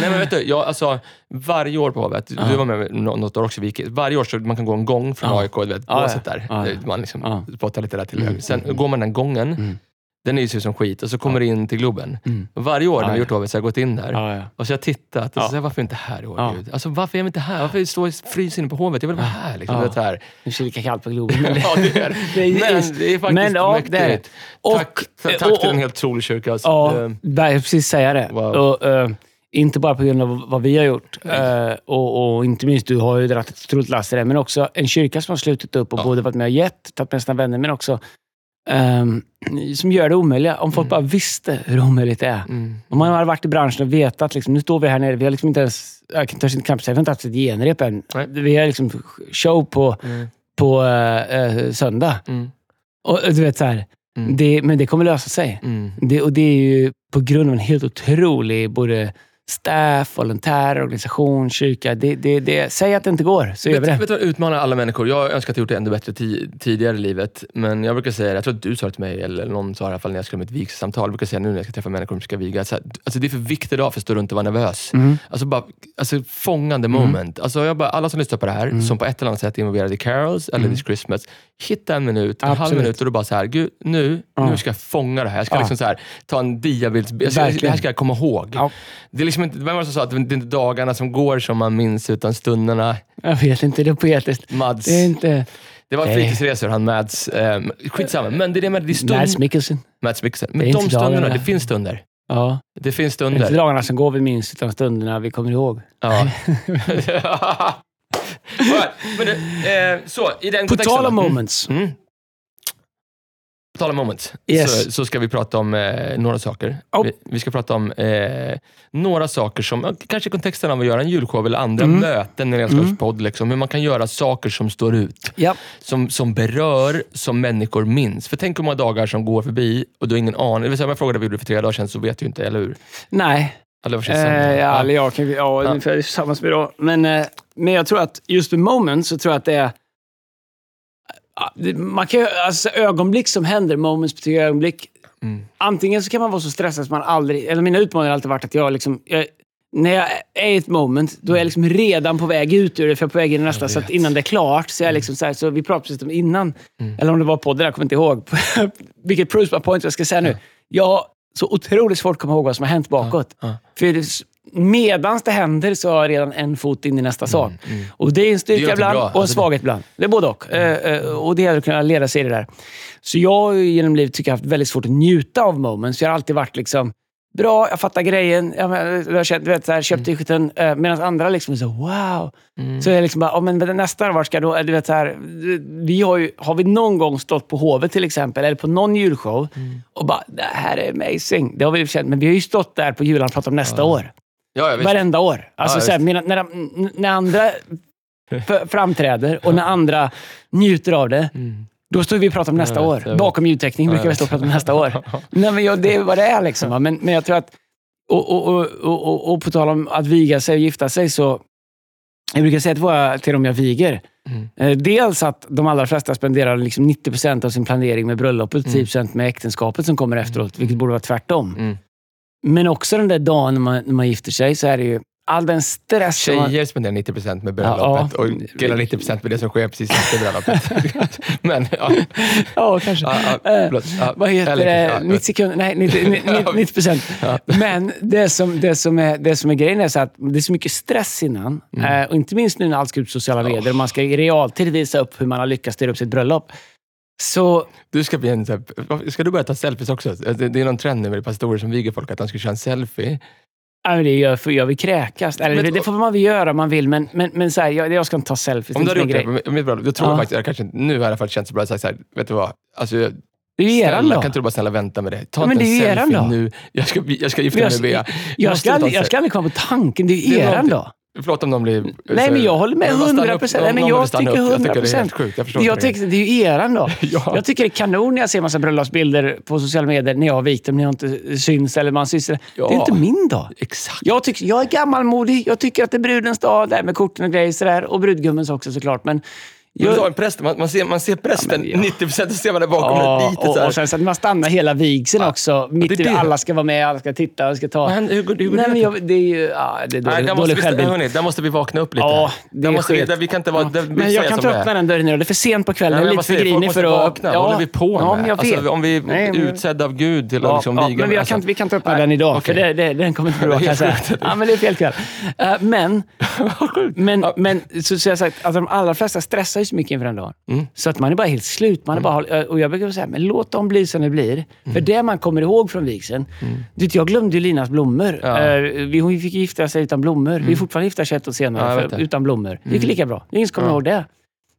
Nej men vet du, jag, alltså, varje år på Hovet, du var med nå- något år också, vi varje år så man kan gå en gång från. AIK, du vet, båset där. Man liksom spottar lite där till Mm, höger. Sen mm, går man den gången, Mm. Den är ju som skit, och så kommer det in till Globen. Mm. Och varje år när vi ja. gjort Hovet så har jag gått in där. Och så har jag tittat och så säger jag, varför är jag inte här i år? Ja. Gud? Alltså, varför är jag inte här? Varför står jag och fryser inne på Hovet? Jag vill vara här. Liksom. Ja. Det här. Nu är det lika kallt på Globen. Ja, det är Det Men det är faktiskt men, ja, mäktigt. är det. tack Och- tack och- till en och- helt otrolig kyrka. Alltså. Ja, jag vill precis säga det. Wow. Och, eh, inte bara på grund av vad vi har gjort. eh, och, och inte minst, du har ju dragit ett otroligt lass i det. Men också en kyrka som har slutit upp och Ja. både varit med och gett, tagit med sina vänner, men också ehm, som gör det omöjliga. Om folk bara visste hur omöjligt det är. Mm. Om man hade varit i branschen och vetat, liksom, nu står vi här nere, vi har liksom inte ens, jag kan törs inte knappt säga, vi har inte haft ett genrep än. Nej. Vi har liksom show på, Mm. på eh, eh, söndag. Mm. Och du vet så här, Mm. det, men det kommer lösa sig. Mm. Det, och det är ju på grund av en helt otrolig både staff, volontär, organisation, kyrka. Det, det, det, säg att det inte går, så gör vi det. vet du vad utmanar alla människor? Jag önskar att jag gjort det ännu bättre ti- tidigare i livet. Men jag brukar säga, jag tror att du sa det till mig, eller någon sa det i alla fall när jag skulle ha mitt vigselsamtal. Jag brukar säga nu när jag ska träffa människor som ska viga. Så här, alltså det är för viktigt idag för att stå runt och vara nervös. Mm. Alltså, bara, alltså fångande moment. Alltså jag bara, alla som lyssnar på det här, Mm. som på ett eller annat sätt är involverade i carols eller This Christmas. Hitta en minut, en halv Absolut. minut och du bara så här, Gud, nu, nu ska jag fånga det här. Jag ska liksom så här, ta en diabild. Jag ska, Verkligen. det här ska jag komma ihåg. Ja. Det är liksom inte, vem var det som sa att det är inte dagarna som går som man minns, utan stunderna. Jag vet inte, det är poetiskt. Mads. Det är inte... Det var fritidsresor, han Mads. Eh, skitsamma, men det är det med det är stund... Mads Mikkelsen. Mads Mikkelsen. Men de inte stunderna, dagarna. det finns stunder. Ja. Det finns Det är inte stunder. dagarna som går vi minns, utan stunderna vi kommer ihåg. Ja. Men eh, så, i den På tal om då. moments. Mm. På tal om moments, Yes. så, så ska vi prata om eh, några saker. Oh. Vi, vi ska prata om eh, några saker som, ja, kanske i kontexten av att göra en julshow eller andra Mm. möten en sällskapspodd. Liksom, hur man kan göra saker som står ut. Ja. som, som berör, som människor minns. För tänk hur många dagar som går förbi och du har ingen aning. Det vill säga, om jag frågade vad vi gjorde för tre dagar sedan så vet du inte, eller hur? Nej, Eller vad Eh, ja, eller jag kan, ja, Ja. ungefär tillsammans med då. Men, eh, men jag tror att just med moments så tror jag att det är... ja, Man kan, alltså, ögonblick som händer, moments betyder ögonblick. Mm. Antingen så kan man vara så stressad att man aldrig... Eller mina utmaningar har alltid varit att jag liksom... Jag, när jag är i ett moment, då är jag liksom redan på väg ut ur det, för jag är på väg in i nästa. Så innan det är klart, så jag liksom så här, så vi pratade precis om innan, Mm. eller om det var podden, jag kommer inte ihåg. Vilket proofs point jag ska säga nu. Jag har så otroligt svårt att komma ihåg vad som har hänt bakåt. ja. För det, medans det händer så har jag redan en fot in i nästa sak. mm. Och det är en styrka ibland och en Alltså, svaghet ibland. Det är både och. Eh, eh, och det gäller att kunna leda sig i det där. Så jag har genom livet tycker jag haft väldigt svårt att njuta av moments. Jag har alltid varit liksom Bra, jag fattar grejen. Jag, men, jag, köpt- du vet, så här, köpt t-shirten. Eh, Medan andra liksom så wow. Mm. Så jag liksom bara, oh, men nästa, vart ska jag då? Du vet, så här, vi har, ju, har vi någon gång stått på Hovet till exempel, eller på någon julshow Mm. och bara, det här är amazing. Det har vi känt, men vi har ju stått där på julen och pratat om nästa år. Ja, ja. Varenda år. Alltså, Ja, så här, visst. mina, när, när andra framträder och när andra njuter av det, Mm. då står vi och pratar om nästa år. Bakom ljudtekniken brukar vi stå och prata om nästa år. Nej, men jag, det är vad det är. Liksom, va. men, men jag tror att, och, och, och, och, och, och på tal om att viga sig och gifta sig, så jag brukar säga till, våra, till dem jag viger, Mm. eh, dels att de allra flesta spenderar liksom 90% av sin planering med bröllopet och 10% med äktenskapet som kommer efteråt, vilket borde vara tvärtom. Men också den där dagen när man, när man gifter sig, så är det ju all den stress som man... Tjejer spenderar 90% med bröllopet Ja, och killar 90% med det som sker precis efter bröllopet. Men, ja. Ja, kanske. Ja, Eh, Vad heter det? ja, 90 sekunder? Nej, 90, 90, 90 procent. Men det som, det, som är, det som är grejen är så att det är så mycket stress innan. Mm. Eh, och inte minst nu när allt ska ut på sociala medier och man ska i realtid visa upp hur man har lyckats styra upp sitt bröllop. Så Du ska bli en, så här- ska du börja ta selfies också? Det, det är någon trend nu med pastorer som viger folk, att de ska köra en selfie. ja, men det gör, jag vill kräkas. Eller, Men- det, det får man väl göra om man vill, men, men, men så här, jag, jag ska inte ta selfies. Om det du hade gjort det grej. mitt bröllop, då tror jag Ja. faktiskt, jag kanske, nu har jag fall känt så bra, sagt så här, vet du vad? Alltså, jag, Det är ju eran dag. kan inte du bara snälla vänta med det? Ta Ja, men inte en det selfie nu. Jag ska, jag ska gifta mig Jag, med jag, Bea. jag, en jag ska aldrig komma på tanken. Det är ju Det eran dag. Förlåt om de blir... Nej, men jag håller med Men bara stanna 100%. upp. Nej, men Någon jag. Jag tycker det är 100%. helt sjukt. Jag Jag inte det. tycker det är ju eran dag. Ja. Jag tycker det är kanon när jag ser massa bröllopsbilder på sociala medier när jag har vikt dem, när jag inte syns eller man syns. Det Ja. är inte min dag. Exakt. Jag, tycker, jag är gammalmodig. Jag tycker att det är brudens dag, där med korten och grejer sådär. Och brudgummens också såklart. Men Jag, jag, en präst, man, man, ser, man ser prästen, Ja, ja. 90% så ser man där bakom ja, ja, lite och, och sen så att man stannar hela vigseln också. Mitt det i, det. alla ska vara med, alla ska titta, alla ska ta... Men hur hur går Nej, det men jag, det är ju ja, det är dålig, vi, självbild. hörni, där måste vi vakna upp lite. Ja, det där är måste vi, där, vi kan inte vara... Ja. Men jag kan ta det öppna den dörren nu. Det är för sent på kvällen. Jag är lite för grinig för att... vakna. Vad håller vi på med? Ja, men jag vet. Alltså, om vi Nej, är men- utsedda av Gud till att Ja, liksom ja, viga... men vi, alltså. kan, vi kan ta upp den idag, okej. för det, det, den kommer inte bli bra Det kan jag säga. Ja, men det är fel kväll. Eh, men, men, så, jag sagt, alltså, de allra flesta stressar ju så mycket inför den dagen. Mm. Så att man är bara helt slut. Man är bara, och jag brukar säga, men låt dem bli som det blir. För det man kommer ihåg från vigseln. Du vet, jag glömde ju Linas blommor. Ja. Mm. Eh, vi, hon fick gifta sig utan blommor. Vi är fortfarande gifta 21 år Ja, senare, vet för, utan blommor. Det gick lika bra. Det är ingen som kommer Ja. ihåg det.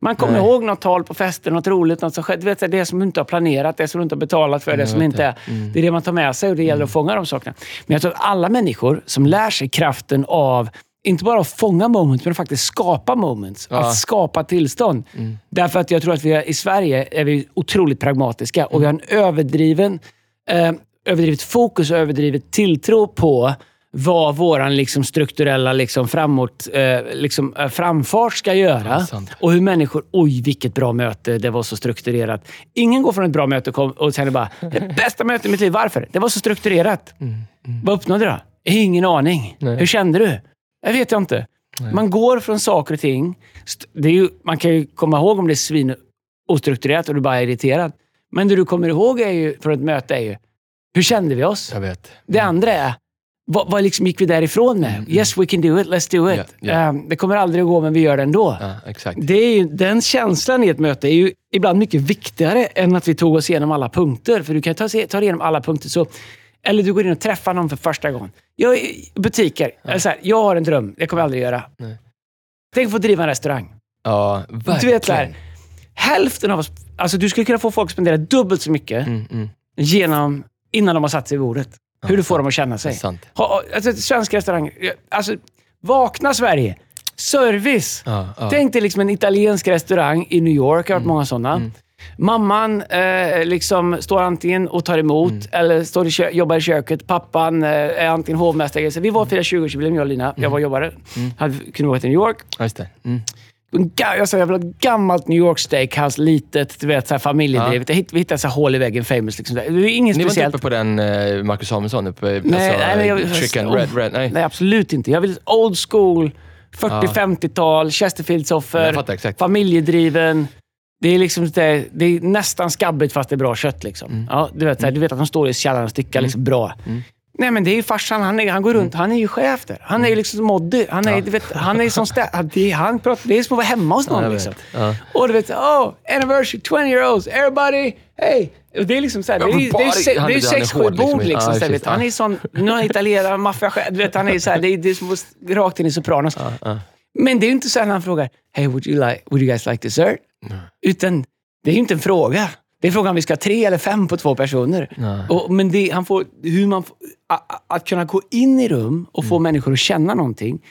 Man kommer Nej. ihåg något tal på festen, något roligt, något som skett. Du vet, det som du inte har planerat, det som du inte har betalat för, det som inte är... det. Mm. Det är det man tar med sig och det gäller att fånga de sakerna. Men jag tror att alla människor som lär sig kraften av inte bara att fånga moments, men att faktiskt skapa moments. Ja. Att skapa tillstånd. Därför att jag tror att vi är, i Sverige är vi otroligt pragmatiska och vi har en överdriven, eh, överdrivet fokus och överdrivet tilltro på vad våran liksom strukturella liksom framåt, eh, liksom, eh, framfart ska göra. Ja, och hur människor, oj vilket bra möte, det var så strukturerat. Ingen går från ett bra möte och, och känner bara, det bästa mötet i mitt liv. Varför? Det var så strukturerat. Vad uppnådde du då? Ingen aning. Nej. Hur kände du? Jag vet jag inte. Man går från saker och ting. Det är ju, man kan ju komma ihåg om det är svin ostrukturerat och du bara är irriterad. Men det du kommer ihåg är ju, från ett möte är ju, hur kände vi oss? Jag vet. Det andra är, vad, vad liksom gick vi därifrån med? Yes, we can do it. Let's do it. Ja, ja. Eh, det kommer aldrig att gå, men vi gör det ändå. Ja, exakt. Det är ju, den känslan i ett möte är ju ibland mycket viktigare än att vi tog oss igenom alla punkter. För du kan ta, ta dig igenom alla punkter. Så, eller du går in och träffar någon för första gången. Jag butiker. Eller så här, jag har en dröm. Det kommer jag aldrig göra. Nej. Tänk att få driva en restaurang. Ja, verkligen. Du vet, så här, hälften av oss... Alltså, du skulle kunna få folk att spendera dubbelt så mycket Mm, mm. genom, innan de har satt sig vid bordet. Hur du får dem att känna sig. sant. Ha, alltså, svensk restaurang. Alltså, vakna Sverige! Service! Ja, ja. Tänk dig liksom en italiensk restaurang i New York. Jag har varit många sådana. Mamman eh, liksom står antingen och tar emot eller står i kö- jobbar i köket. Pappan eh, är antingen hovmästare. Så vi var firade 20-årsjubileum, jag och Lina. Jag var och jobbade. Hade, kunde åka till New York. Ja, just det. Mm. Jag sa jag vill ha ett gammalt New York steakhouse, litet, du vet, så här familjedrivet. Jag hitt- Vi hittade så här hål i väggen, famous. Liksom. Det är inget Ni var inte speciellt. uppe på den eh, Marcus Samuelsson? Uppe, Nej, alltså, nej, jag, Chicken, oh, red, red. Nej. nej, absolut inte. Jag vill old school, 40-50-tal, Chesterfields-offer, Jag fattar exakt. familjedriven. Det är, liksom, det, det är nästan skabbigt fast det är bra kött. Liksom. Mm. Ja, du, vet, här, du vet att de står i källaren och styckar liksom, bra. Nej, men det är ju farsan. Han, är, han går runt. Han är ju chef där. Han är ju liksom moddy. Han är, du vet, han är som stä- det, är- han pratar, det är som att vara hemma hos någon. jag liksom. Ja. Och du vet, oh, anniversary, 20 year olds, everybody, hey! Och Det är liksom så här, det är, det är, är sex, sju bord liksom. Ja, precis. vet, han är sån, nu är han italienare, maffiachef. Han är det, är, det är som rakt in i Sopranos. Men det är ju inte så när han frågar, hey, would you, like, would you guys like dessert? Utan det är ju inte en fråga. Det är frågan om vi ska ha tre eller fem på två personer. Nej. Och, men det, han får, hur man, får- a, a, att kunna gå in i rum och Mm. få människor att känna någonting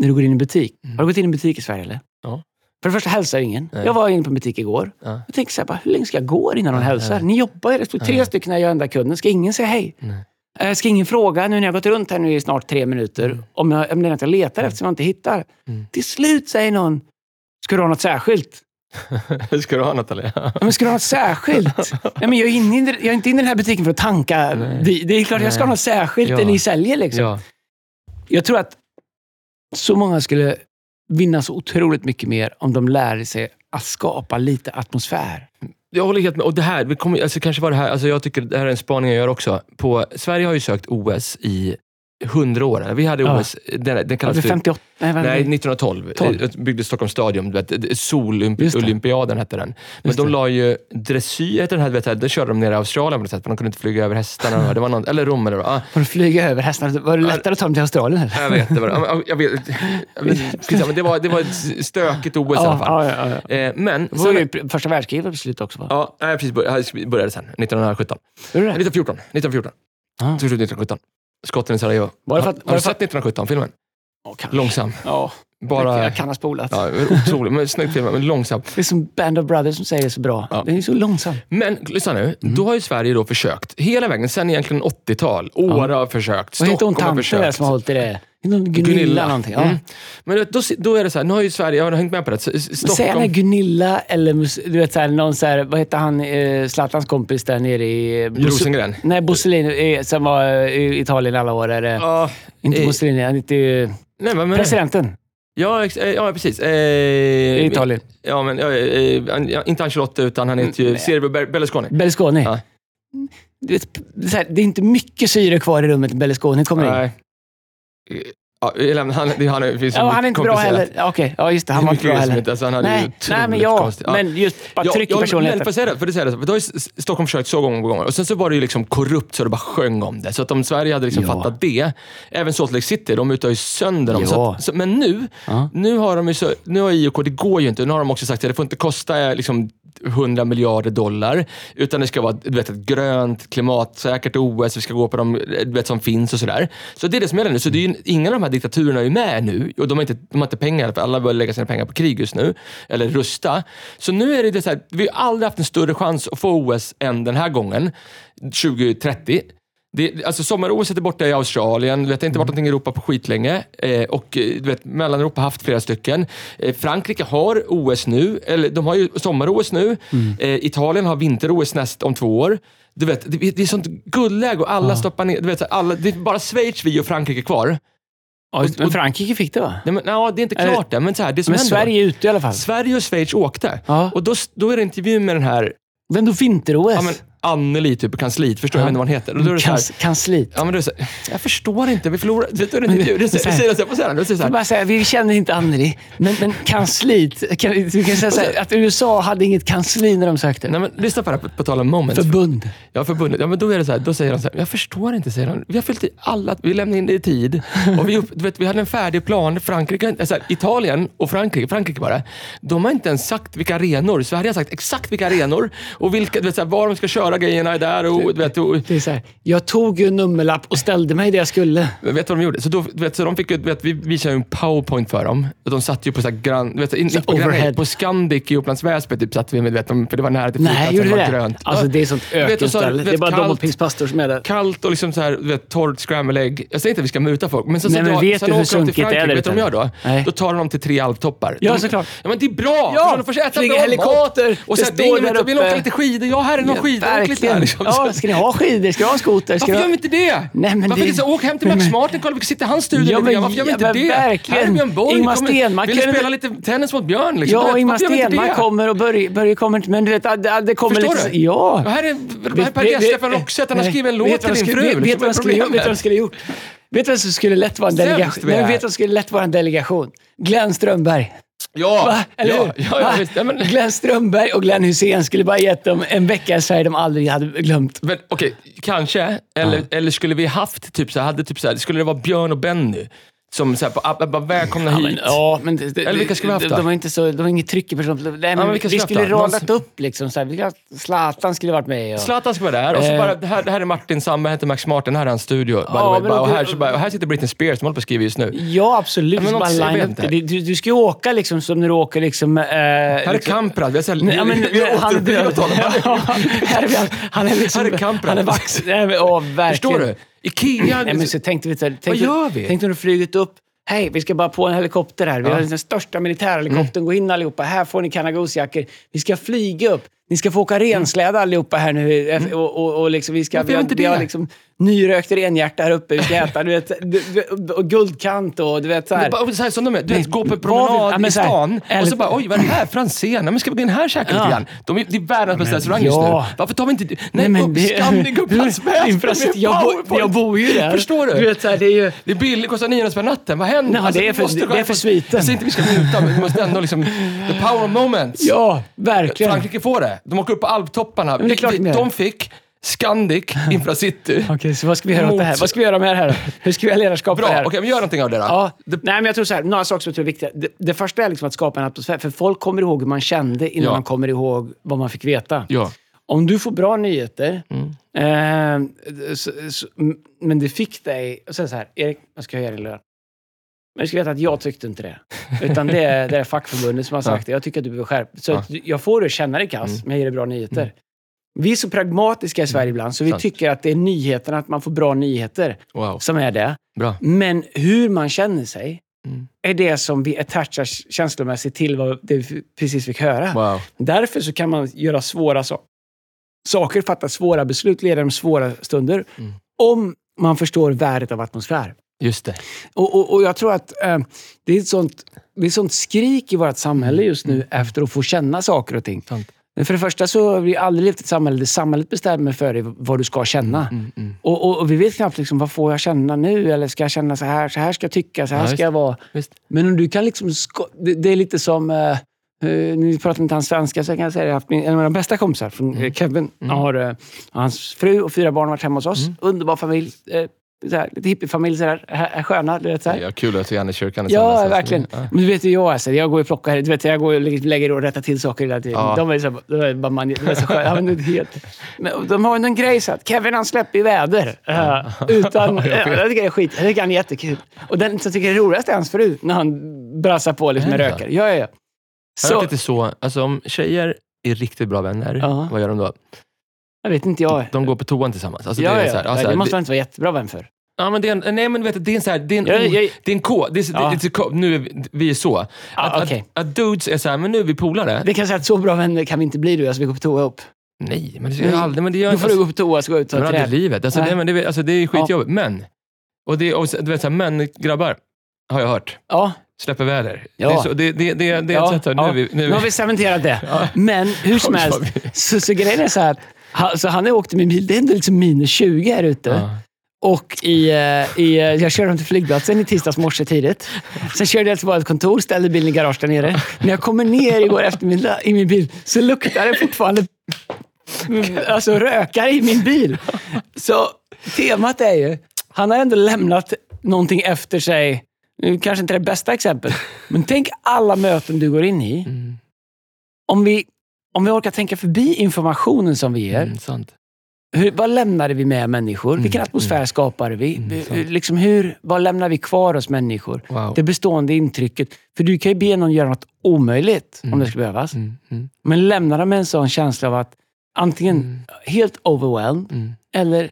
när du går in i en butik. Har du gått in i en butik i Sverige eller? Ja. För det första hälsar ingen. Nej. Jag var inne på en butik igår. Ja. Jag tänkte så här, bara, hur länge ska jag gå innan någon hälsar? Ni jobbar ju. Det står tre stycken när jag är enda kunden. Ska ingen säga hej? Nej. Eh, Ska ingen fråga, nu när jag har gått runt här nu i snart tre minuter, om, jag, om det är något jag letar efter som jag inte hittar. Mm. Till slut säger någon, ska du ha något särskilt? Ska du ha något eller? Ja, men ska du ha något särskilt? Nej, men jag, är inne jag är inte inne i den här butiken för att tanka. Det, det är klart jag ska ha något särskilt Ja. det ni säljer. Liksom. ja. Jag tror att så många skulle vinna så otroligt mycket mer om de lärde sig att skapa lite atmosfär. Jag håller helt med. Och det här, vi kommer, alltså kanske var det här, alltså jag tycker det här är en spaning jag gör också. På, Sverige har ju sökt OS i hundra år. Vi hade Ja. OS, den, den Ja, kallas det är för 58... Nej, Nej, 1912. 12. Eh, Byggde Stockholms stadion. Vet. Sololympiaden hette den. Men Just de det. la ju dressyr, heter den här, vet, det körde de ner i Australien på något sätt, för de kunde inte flyga över hästarna. Det var någon, eller Rom eller vad. Ah, Får du flyga över hästarna? Var det lättare att ta dem till Australien? Eller? jag vet, det var, ja, jag vet, men, det, var, det var ett stökigt OS i alla fall. Ja, ja, ja. Eh, men, Det var sen, ju första världskriget var slut också va? ja, precis, började, började sen, 1917. Gjorde det? 1914. 1914. Ah. Tog slut 1917. Skotten i Sarajevo. Var det för att- har, var har du sett 1917-filmen? Ja, kanske. Långsam. Ja, Bara... jag kan ha spolat. Ja, otrolig, men snygg film, men långsam. Det är som Band of Brothers som säger det så bra. Ja. Den är så långsam. Men lyssna nu, Mm. då har ju Sverige då försökt hela vägen, sen egentligen 80-tal. Åre har försökt, Vad heter hon Stockholm har tanten där försökt. som har hållit i det? Någon Gunilla, någonting. Ja. Mm. Men då, då är det så här, nu har ju Sverige, jag har hängt med på det, S- Men Säg Stockholm... henne Gunilla eller du vet, så här, någon så här, vad heter han, eh, Zlatans kompis där nere i... Bosse- Rosengren? Nej, Mussolini eh, som var eh, i Italien alla år. Det, Ja, inte eh, Mussolini, han heter ju nej, du? presidenten Ja, ex- eh, ja, precis. Eh, Italien. Ja, men ja, eh, ja, inte Ancelotti, utan han heter ju Mm, Silvio Ber- Berlusconi. Berlusconi. Ja. Du vet, det är inte mycket syre kvar i rummet när Berlusconi kommer in. Nej. Eh, Ja, jag han, det- han, är- finns så Ja, han är inte bra heller. Okej, ja, just det. Han Det var inte bra heller. alltså, han hade nej, nej, men ja. konstigt- ja. Men just bara Ja, tryck i ja, Men personligheten. får jag säga det? För det säger det så. För då har Stockholm försökt så gånger på gånger. Och sen så var det ju liksom korrupt så det bara sjöng om det. Så att om Sverige hade liksom Ja. fattat det, även Salt Lake City, de utar ju sönder dem. Så Ja. att, så, men nu, nu har de ju så, nu har IOK, det går ju inte. Nu har de också sagt att det får inte kosta eh, liksom 100 miljarder dollar, utan det ska vara du vet, ett grönt, klimatsäkert OS, vi ska gå på de du vet, som finns och sådär. Så det är det som gäller nu. Så det är ju, ingen av de här diktaturerna är med nu och de har inte, de har inte pengar, för alla bör lägga sina pengar på krig just nu, eller rusta. Så nu är det, det så här, vi har aldrig haft en större chans att få OS än den här gången, 2030. Det, alltså sommar-OS är borta i Australien. Vet, det har inte varit någonting i Europa på skitlänge. Eh, och eh, du vet, Mellaneuropa har haft flera stycken. Eh, Frankrike har OS nu, eller de har ju sommar-OS nu. Eh, Italien har vinter-OS näst om två år. Du vet, det, det är sånt guldläge och alla stoppar ner... Du vet, alla, det är bara Schweiz, vi och Frankrike kvar. Ja, men Frankrike fick det va? Nej, men, ja, det är inte klart än, men så här, det som Men händer Sverige är ute i alla fall. Sverige och Schweiz åkte. Ja. Och då, då är det intervju med den här Men då vinter-OS. ja, Anneli, typ på kansliet. Förstår jag inte vad han heter. Och då är det så här, Kans, kansliet. ja, men då är det så här, jag förstår inte, vi förlorar. Vet du, det. Det så här- så här. Det så här, bara säga, vi känner inte Anneli, men, men kansliet. Kan, du kan säga så här, att USA hade inget kansli när de sökte. Nej, men lyssna på det här, på, tal om moments. Förbund. Ja, förbundet. Ja, men då är det så här, då säger han så här, jag förstår inte, säger han. Vi har fyllt i alla, vi lämnade in det i tid. Och vi, upp, vet, vi hade en färdig plan. Frankrike, alltså, Italien och Frankrike, Frankrike bara, de har inte ens sagt vilka arenor. Sverige har sagt exakt vilka arenor och vilka, vet, så här, var de ska köra grejerna är där. Och, vet, och, Det är så här, jag tog ju en nummerlapp och ställde mig där jag skulle. Vet du vad de gjorde? Så, då, vet, så de fick, vet, vi visade en powerpoint för dem. Och De satt ju på så här gran, vet, in, Så på, gran, på Scandic i Upplands Väsby typ, satt vi med, vet, de, för det var nära till Nej, flygplatsen, gjorde det var det? grönt. Alltså det är sånt och så- ökenställe. Det är bara kallt- dubbelpingspastor som är där. kallt och liksom så här, vet, torrt scramble-ägg. Jag säger inte att vi ska muta folk, men sen, Nej, så men drar- vet sen du hur åker de till Frankrike. Vet du vad de gör då? Nej. Då tar de dem till tre alptoppar. Ja, de, såklart. Ja, men det är bra! Ja, de får äta bra helikopter. Och så står det är ingen- vill åka lite skidor. Ja, här är någon skidåkligt Liksom. Ja, ska ni ha skidor? Ska ni ha skoter? Ska Varför gör ha... vi inte det? Nej, men Varför det- inte åk hem till Max Martin, kolla vi kan sitta i hans studio Ja, men-. Varför gör vi inte ja, det? verkligen. Här är Björn Borg. Ingmar Stenmark Vill spela lite tennis mot Björn? Liksom. Ja, vet, Ingmar Stenmark kommer och Börje, Börje kommer inte. Men du vet, det, det kommer Förstår lite... du? Ja. Och här är, Per Gessle från Roxette, han har skrivit en låt till din fru. Vet Liksom, du vad vad skulle är gjort? Vet du vad som skulle lätt vara en delegation? Nej, vet skulle lätt vara en delegation? Glenn Strömberg. Ja, Va? Eller ja, ja, ja, visst. Ja, men, Glenn Strömberg och Glenn Hussein skulle bara gett dem en vecka i Sverige de aldrig hade glömt. Men okej, kanske. Eller, eller skulle vi haft, typ så här, hade typ så skulle det vara Björn och Benny? Som så här, på, ah, bara, välkomna Ja, hit. men, ja, men det, Eller vilka skulle vi haft då? de var inte så, de var inget tryck i person. Nej, men, men vilka vi skulle skulle radat upp liksom. Så här, skulle Zlatan skulle varit med. Och, Zlatan ska vara där och så Eh. bara, det här, det här är Martin Samme, heter Max Martin, här är hans studio. Ja, men Bara, och, du- här, så bara, och här sitter Britney Spears som håller på att skriva just nu. ja, absolut. men så bara jag line det. Du, du ska ju åka liksom som när du åker liksom... Eh, Här är Kamprad, vi har, ja, men, återupplivat honom. ja, här är vi, han är liksom... Här är Kamprad. Han är vax. Nej, men, åh, verkligen. Förstår du? Ikea. Nej, men så tänkte vi, så här, tänkte, gör vi? Tänkte när du flugit upp. Hej, vi ska bara på en helikopter här. Vi har den största militärhelikoptern. Mm. Gå in allihopa. Här får ni Kanagosjackor. Vi ska flyga upp. Ni ska få åka rensläde allihopa här nu. Eh, Och, och, och liksom, vi ska, Mm. Vi har, inte vi har liksom nyrökt renhjärta här uppe. Vi ska äta. Du vet, och guldkant och du vet så här. bara, så här som de är. Du vet, gå på promenad ja, men i så här, stan och så bara, oj vad är det här? Franzén? Men ska vi gå in här och käka lite Ja. grann? De är, det är världens bästa restaurang just ja. nu. Varför tar vi inte... Nej, Nej upp Scandic med jag, bo, jag bor ju där. Förstår du? du vet, så här, det är ju... Det är billigt, kostar 900 spänn natten. Vad händer? Nej, det är vi för- måste det är för sviten. Jag säger inte vi ska muta, men vi måste ändå liksom... The power of moments. Ja, verkligen. Frankrike får det. De åker upp på alptopparna. men det är klart de fick Scandic, Infracity. Okej, så vad ska vi göra åt det här? Mot- Vad ska vi göra med det här? Hur ska vi ha ledarskap för det Bra, här? okej, men gör någonting av det då. Ja, Det- nej, men jag tror så här, några saker som jag tror är viktiga. Det, det första är liksom att skapa en atmosfär. För folk kommer ihåg hur man kände innan Ja. man kommer ihåg vad man fick veta. Ja. Om du får bra nyheter, Mm. eh, så, så, men det fick dig... Och sen så här, Erik, jag ska höja din lön. Men du ska veta att jag tyckte inte det. Utan det är, det är fackförbundet som har sagt det. Jag tycker att du behöver skärpa Så Ja. jag får att känna dig kass, men jag ger dig bra nyheter. Vi är så pragmatiska i Sverige ibland, så vi Sant. tycker att det är nyheterna, att man får bra nyheter, Wow, som är det. bra. Men hur man känner sig Mm. är det som vi attachar känslomässigt till vad det vi precis fick höra. Wow. Därför så kan man göra svåra so saker, fatta svåra beslut, leda de svåra stunder. Mm. Om man förstår värdet av atmosfär. Just det. Och, och, och jag tror att eh, det, är ett sånt, det är ett sånt skrik i vårt samhälle just nu efter att få känna saker och ting. Sant. Men för det första så har vi aldrig levt i ett samhälle där samhället bestämmer för dig vad du ska känna. Mm, mm. Och, och, och vi vet knappt liksom, vad får jag känna nu? Eller ska jag känna så här? Så här ska jag tycka, så här Ja, ska jag vara. Visst. Men om du kan liksom... Det, det är lite som... Uh, nu pratar inte han svenska, så jag kan säga att jag har haft min, en av mina bästa kompisar, från, Mm. eh, Kevin, har eh, hans fru och fyra barn varit hemma hos oss. Mm. Underbar familj. eh, så här, lite hippiefamilj, så här, här, sköna. Du vet, så här. Ja, kul att se han i kyrkan. Ja, tillsammans. verkligen. Ja. Men du vet ju jag, alltså, jag går och plockar, du vet, jag går och lägger och rättar till saker hela tiden. Ja. De är så, de är bara man, de är så sköna. Men det är helt, men de har ju en grej så att Kevin han släpper ju väder. eh, utan, Ja, jag vet. jag tycker det är skit. Jag tycker han är jättekul. Och den som tycker det är roligast är hans fru, när han brassar på liksom, med Är rökare. Ja, ja, ja. Så. Lite så, alltså om tjejer är riktigt bra vänner, vad gör de då? Jag vet inte jag. De går på toan tillsammans. Alltså, ja, det, är ja. så här, alltså, det måste man inte vara jättebra vän för. Ja, men det är en, nej, men vet det är en, så här, det är en, Jag- o- jag- det är en kod. Det är, Ja. det är, ko- nu är vi, vi är så. Att, Ja, okej. att, att dudes är så här, men nu är vi polare. Vi kan säga att så bra vänner kan vi inte bli du. Alltså vi går på toa upp. Nej, men det gör jag aldrig. Men det gör Då får du gå på toa och gå ut och Men ta aldrig i livet. Alltså, Nej. det, men det, alltså, det är skitjobbigt. Men, och det, och, du vet, så här, män, grabbar, har jag hört, Ja, släpper väder. Ja. Det är, så, det, det, det, det ja, ett sätt. Nu ja. vi, nu Nu har vi, cementerat det. Ja. Men hur som helst, så, så grejen är så här han, så han har åkt med bil. Det är ändå liksom minus 20 här ute. Och i, eh, i, eh, jag körde dem till flygplatsen i tisdags morse tidigt. Sen körde jag till vårt kontor, ställde bilen i garage där nere. När jag kommer ner igår eftermiddag i min bil så luktar det fortfarande alltså, rökare i min bil. Så temat är ju, han har ändå lämnat någonting efter sig. Nu kanske inte det bästa exemplet, men tänk alla möten du går in i. Mm, Om vi, om vi orkar tänka förbi informationen som vi ger. mm. Hur, vad lämnade vi med människor? Vilken Mm, atmosfär skapade vi? Mm, liksom hur, vad lämnar vi kvar hos människor? Wow. Det bestående intrycket. För du kan ju be någon göra något omöjligt om Mm. det skulle behövas. Mm, mm, Men lämnar de med en sån känsla av att antingen Mm. helt overwhelmed mm. eller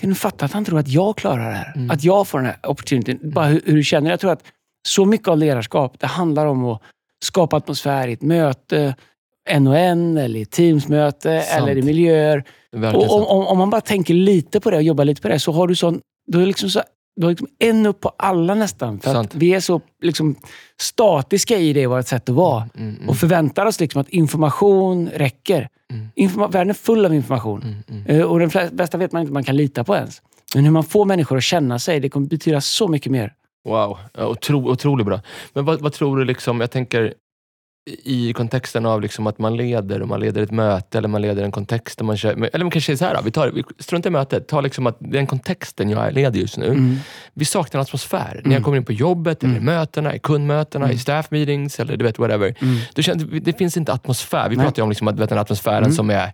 kan du fatta att han tror att jag klarar det här? Mm. Att jag får den här opportunityn. Bara hur, hur du känner. Jag tror att så mycket av ledarskap, det handlar om att skapa atmosfär i ett möte, en och en, eller i teamsmöte, Sant. eller i miljöer. Och om, om, om man bara tänker lite på det och jobbar lite på det, så har du sån... Du har liksom, så, du har liksom en upp på alla nästan. För Sant. att vi är så liksom, statiska i det, vårt sätt att vara. Mm, mm, Och förväntar oss liksom att information räcker. Mm. Informa- världen är full av information. mm, mm. Eh, Och den bästa vet man inte man kan lita på ens. Men hur man får människor att känna sig, det kommer betyda så mycket mer. Wow, otro, otroligt bra. Men vad, vad tror du, liksom, jag tänker i kontexten av liksom att man leder, och man leder ett möte eller man leder en kontext. Där man kör, eller man kanske säger så här, då, vi tar, vi struntar i mötet, ta liksom att den kontexten jag leder just nu. Mm. Vi saknar en atmosfär. När Mm. jag kommer in på jobbet, eller i Mm. mötena, i kundmötena, Mm. i staff meetings eller du vet whatever. Mm. Du känner, det finns inte atmosfär. Vi Nej. pratar ju om liksom att, vet, den atmosfären Mm. som är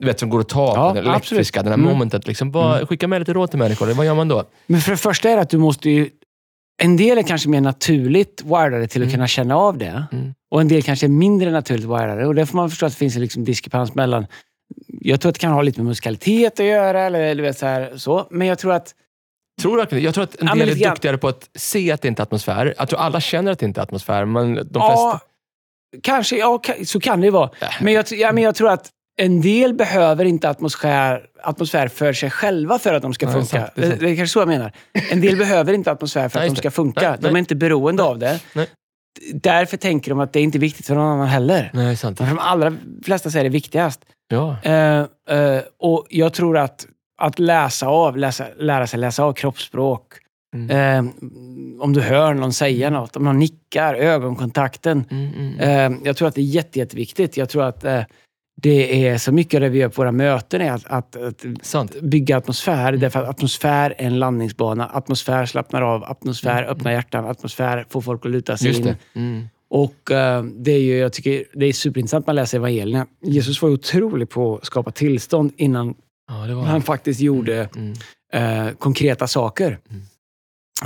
du vet, som går att ta Ja, på, den elektriska, den här Mm. momentet. Liksom. Mm. Skicka med lite råd till människor. Vad gör man då? Men för det första är det att du måste ju... En del är kanske mer naturligt wiredade till att Mm. kunna känna av det. Och en del kanske är mindre naturligt wiredade. Och där får man förstå att det finns en liksom diskrepans mellan... Jag tror att det kan ha lite med musikalitet att göra, eller, eller vet, så, här, så. men jag tror att... Tror du verkligen? Jag tror att en Ja, del är lite grann. duktigare på att se att det inte är atmosfär. Jag tror alla känner att det inte är atmosfär, men de ja, flesta... kanske, ja, så kan det ju vara. Äh. Men jag, ja, men jag tror att en del behöver inte atmosfär, atmosfär för sig själva för att de ska Nej, funka. sant, det är sant. det är kanske så jag menar. En del behöver inte atmosfär för att Nej, de ska funka. Nej, de är inte beroende av det. Därför tänker de att det är inte viktigt för någon annan heller. Nej, sant. För de allra flesta så är det viktigast. Ja. Eh, eh, och jag tror att, att läsa av, läsa, lära sig läsa av kroppsspråk. Mm. Eh, om du hör någon säga något, om någon nickar, ögonkontakten. Mm, mm, mm. Jag tror att det är jätte, jätteviktigt. Jag tror att det är så mycket av det vi gör på våra möten är att, att, att Sant. bygga atmosfär. Mm. Därför att atmosfär är en landningsbana. Atmosfär slappnar av. Atmosfär Mm, öppnar hjärtan. Atmosfär får folk att luta sig Just in. Mm. Och eh, det är ju, jag tycker det är superintressant när man läser evangelierna. Jesus var otrolig på att skapa tillstånd innan Ja, han faktiskt gjorde Mm, eh, konkreta saker.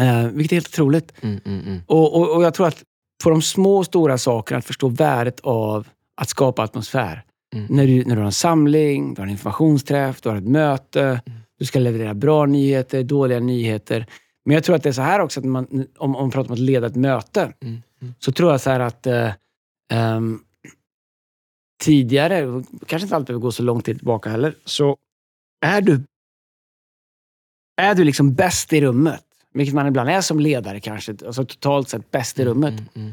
Eh, vilket är helt otroligt. mm, mm, mm. Och, och, och jag tror att på de små och stora sakerna, att förstå värdet av att skapa atmosfär. Mm. När, du, när du har en samling, du har en informationsträff, du har ett möte, Mm. du ska leverera bra nyheter, dåliga nyheter. Men jag tror att det är så här också, att man, om, om man pratar om att leda ett möte, Mm, mm. så tror jag så att eh, ehm, tidigare, kanske inte alltid behöver gå så lång tid tillbaka heller, så är du, är du liksom bäst i rummet, vilket man ibland är som ledare kanske, alltså totalt sett bäst i rummet, Mm, mm.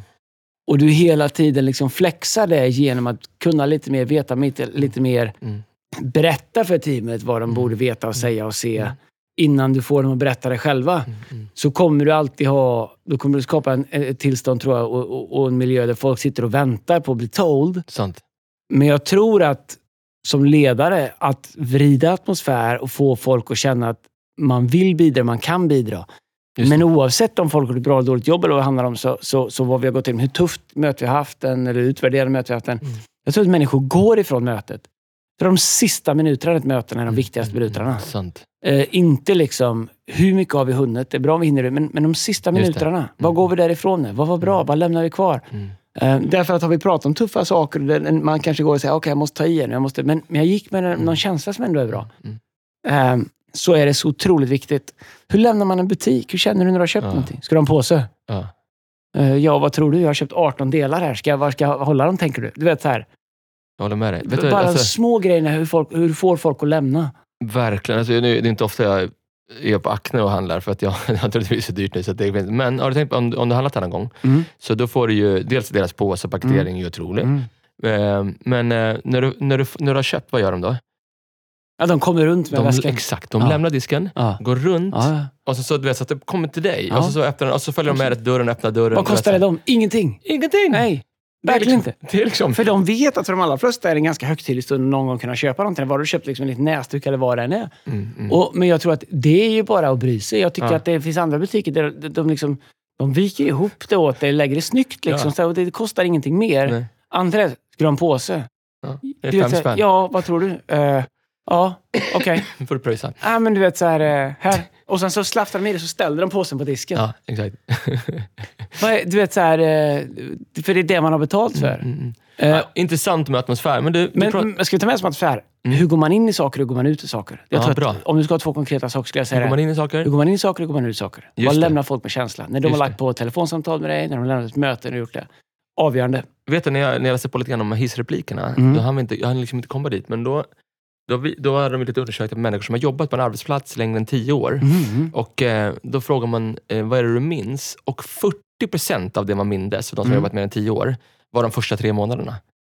Och du hela tiden liksom flexar det genom att kunna lite mer, veta lite, lite mer, Mm. berätta för teamet vad de Mm. borde veta och säga och se, Mm. innan du får dem att berätta det själva Mm, mm. så kommer du alltid ha... Då kommer du skapa en, ett tillstånd tror jag, och, och, och en miljö där folk sitter och väntar på att bli told. Sant. Men jag tror att som ledare, att vrida atmosfär och få folk att känna att man vill bidra, man kan bidra. Just Men det. oavsett om folk har ett bra eller dåligt jobb eller vad det handlar om, så, så, så vad vi har gått igenom, hur tufft möte vi har haft den, eller utvärderande möte vi har haft den. Mm. Jag tror att människor går ifrån mötet. För de sista minuterna i ett möte är de viktigaste Mm, minuterna. mm, Sant. Eh, inte liksom, hur mycket har vi hunnit? Det är bra om vi hinner det, men, men de sista minuterna. Vad Mm. går vi därifrån med? Vad var bra? Vad lämnar vi kvar? Mm. Eh, därför att har vi pratat om tuffa saker, man kanske går och säger okej jag måste ta i nu, jag måste, men, men jag gick med en, någon känsla som ändå är bra. Mm. Eh, så är det så otroligt viktigt. Hur lämnar man en butik? Hur känner du när du har köpt Ja. någonting? Ska du ha en påse? Ja. Eh, ja, vad tror du? Jag har köpt 18 delar här. Ska jag, var ska jag hålla dem, tänker du? Du vet så här. Jag håller med dig. Vet du, bara alltså, små grejerna, hur, folk, hur får folk att lämna. Verkligen. Alltså, nu, det är inte ofta jag är på Acne och handlar, för att jag, jag tror det är så dyrt nu. Så det, men har du tänkt på, om, om du handlat här någon gång, Mm. så då får du ju dels deras påse, paketering är ju otrolig. Mm. Eh, Men eh, när du, när, du, när du har köpt, vad gör de då? Ja, de kommer runt med De, väskan. exakt, de Ja. lämnar disken, Ja. går runt Ja, och så, så, du vet, så att det kommer till dig. Och, så, så, öppnar, och så följer de med dig dörren, öppnar dörren. Vad kostar det dem? Ingenting. Ingenting! Nej, verkligen liksom, inte. Det är liksom, För de vet att för de allra flesta är det en ganska högtidlig stund att någon gång kunna köpa någonting. Var du köpt liksom en liten näsduk eller vad det än är. mm, mm. Och, men jag tror att det är ju bara att bry sig. Jag tycker att det finns andra butiker där de, de, liksom, de viker ihop det åt dig, lägger det snyggt. Liksom, så, och det kostar ingenting mer. Nej. Andra, ska du ha en påse? Ja. Det är fem spänn. Ja, vad tror du? Eh, ja, okej. Får du pröjsa. Ja, men du vet så här, eh, här. Och sen så slaftar de i det så ställer de påsen på disken. Ja, exakt. Vad är- Du vet så här, eh, för det är det man har betalt för. Mm, mm. Eh, Ja, intressant med atmosfär. Men du, du Men, pratar- men ska vi ta med som atmosfär? Hur går man in i saker och hur går man ut i saker? Jag Ja, tror bra. att, om du ska ha två konkreta saker skulle jag säga hur går det. man in i saker? Hur går man in i saker och hur går man ut i saker? Just Vad det. lämnar folk med känsla? När de Just har det. lagt på telefonsamtal med dig, när de har lämnat ett möte och gjort det. Avgörande. Vet du, när jag, när jag läste på lite grann om hissreplikerna, Mm. då hann vi inte, jag hann liksom inte komma dit, men då, då, vi, då hade de lite undersökt människor som har jobbat på en arbetsplats längre än tio år. Mm. Och eh, Då frågar man, eh, vad är det du minns? Och 40% av det man mindes, för de som Mm. har jobbat mer än tio år, var de första tre månaderna.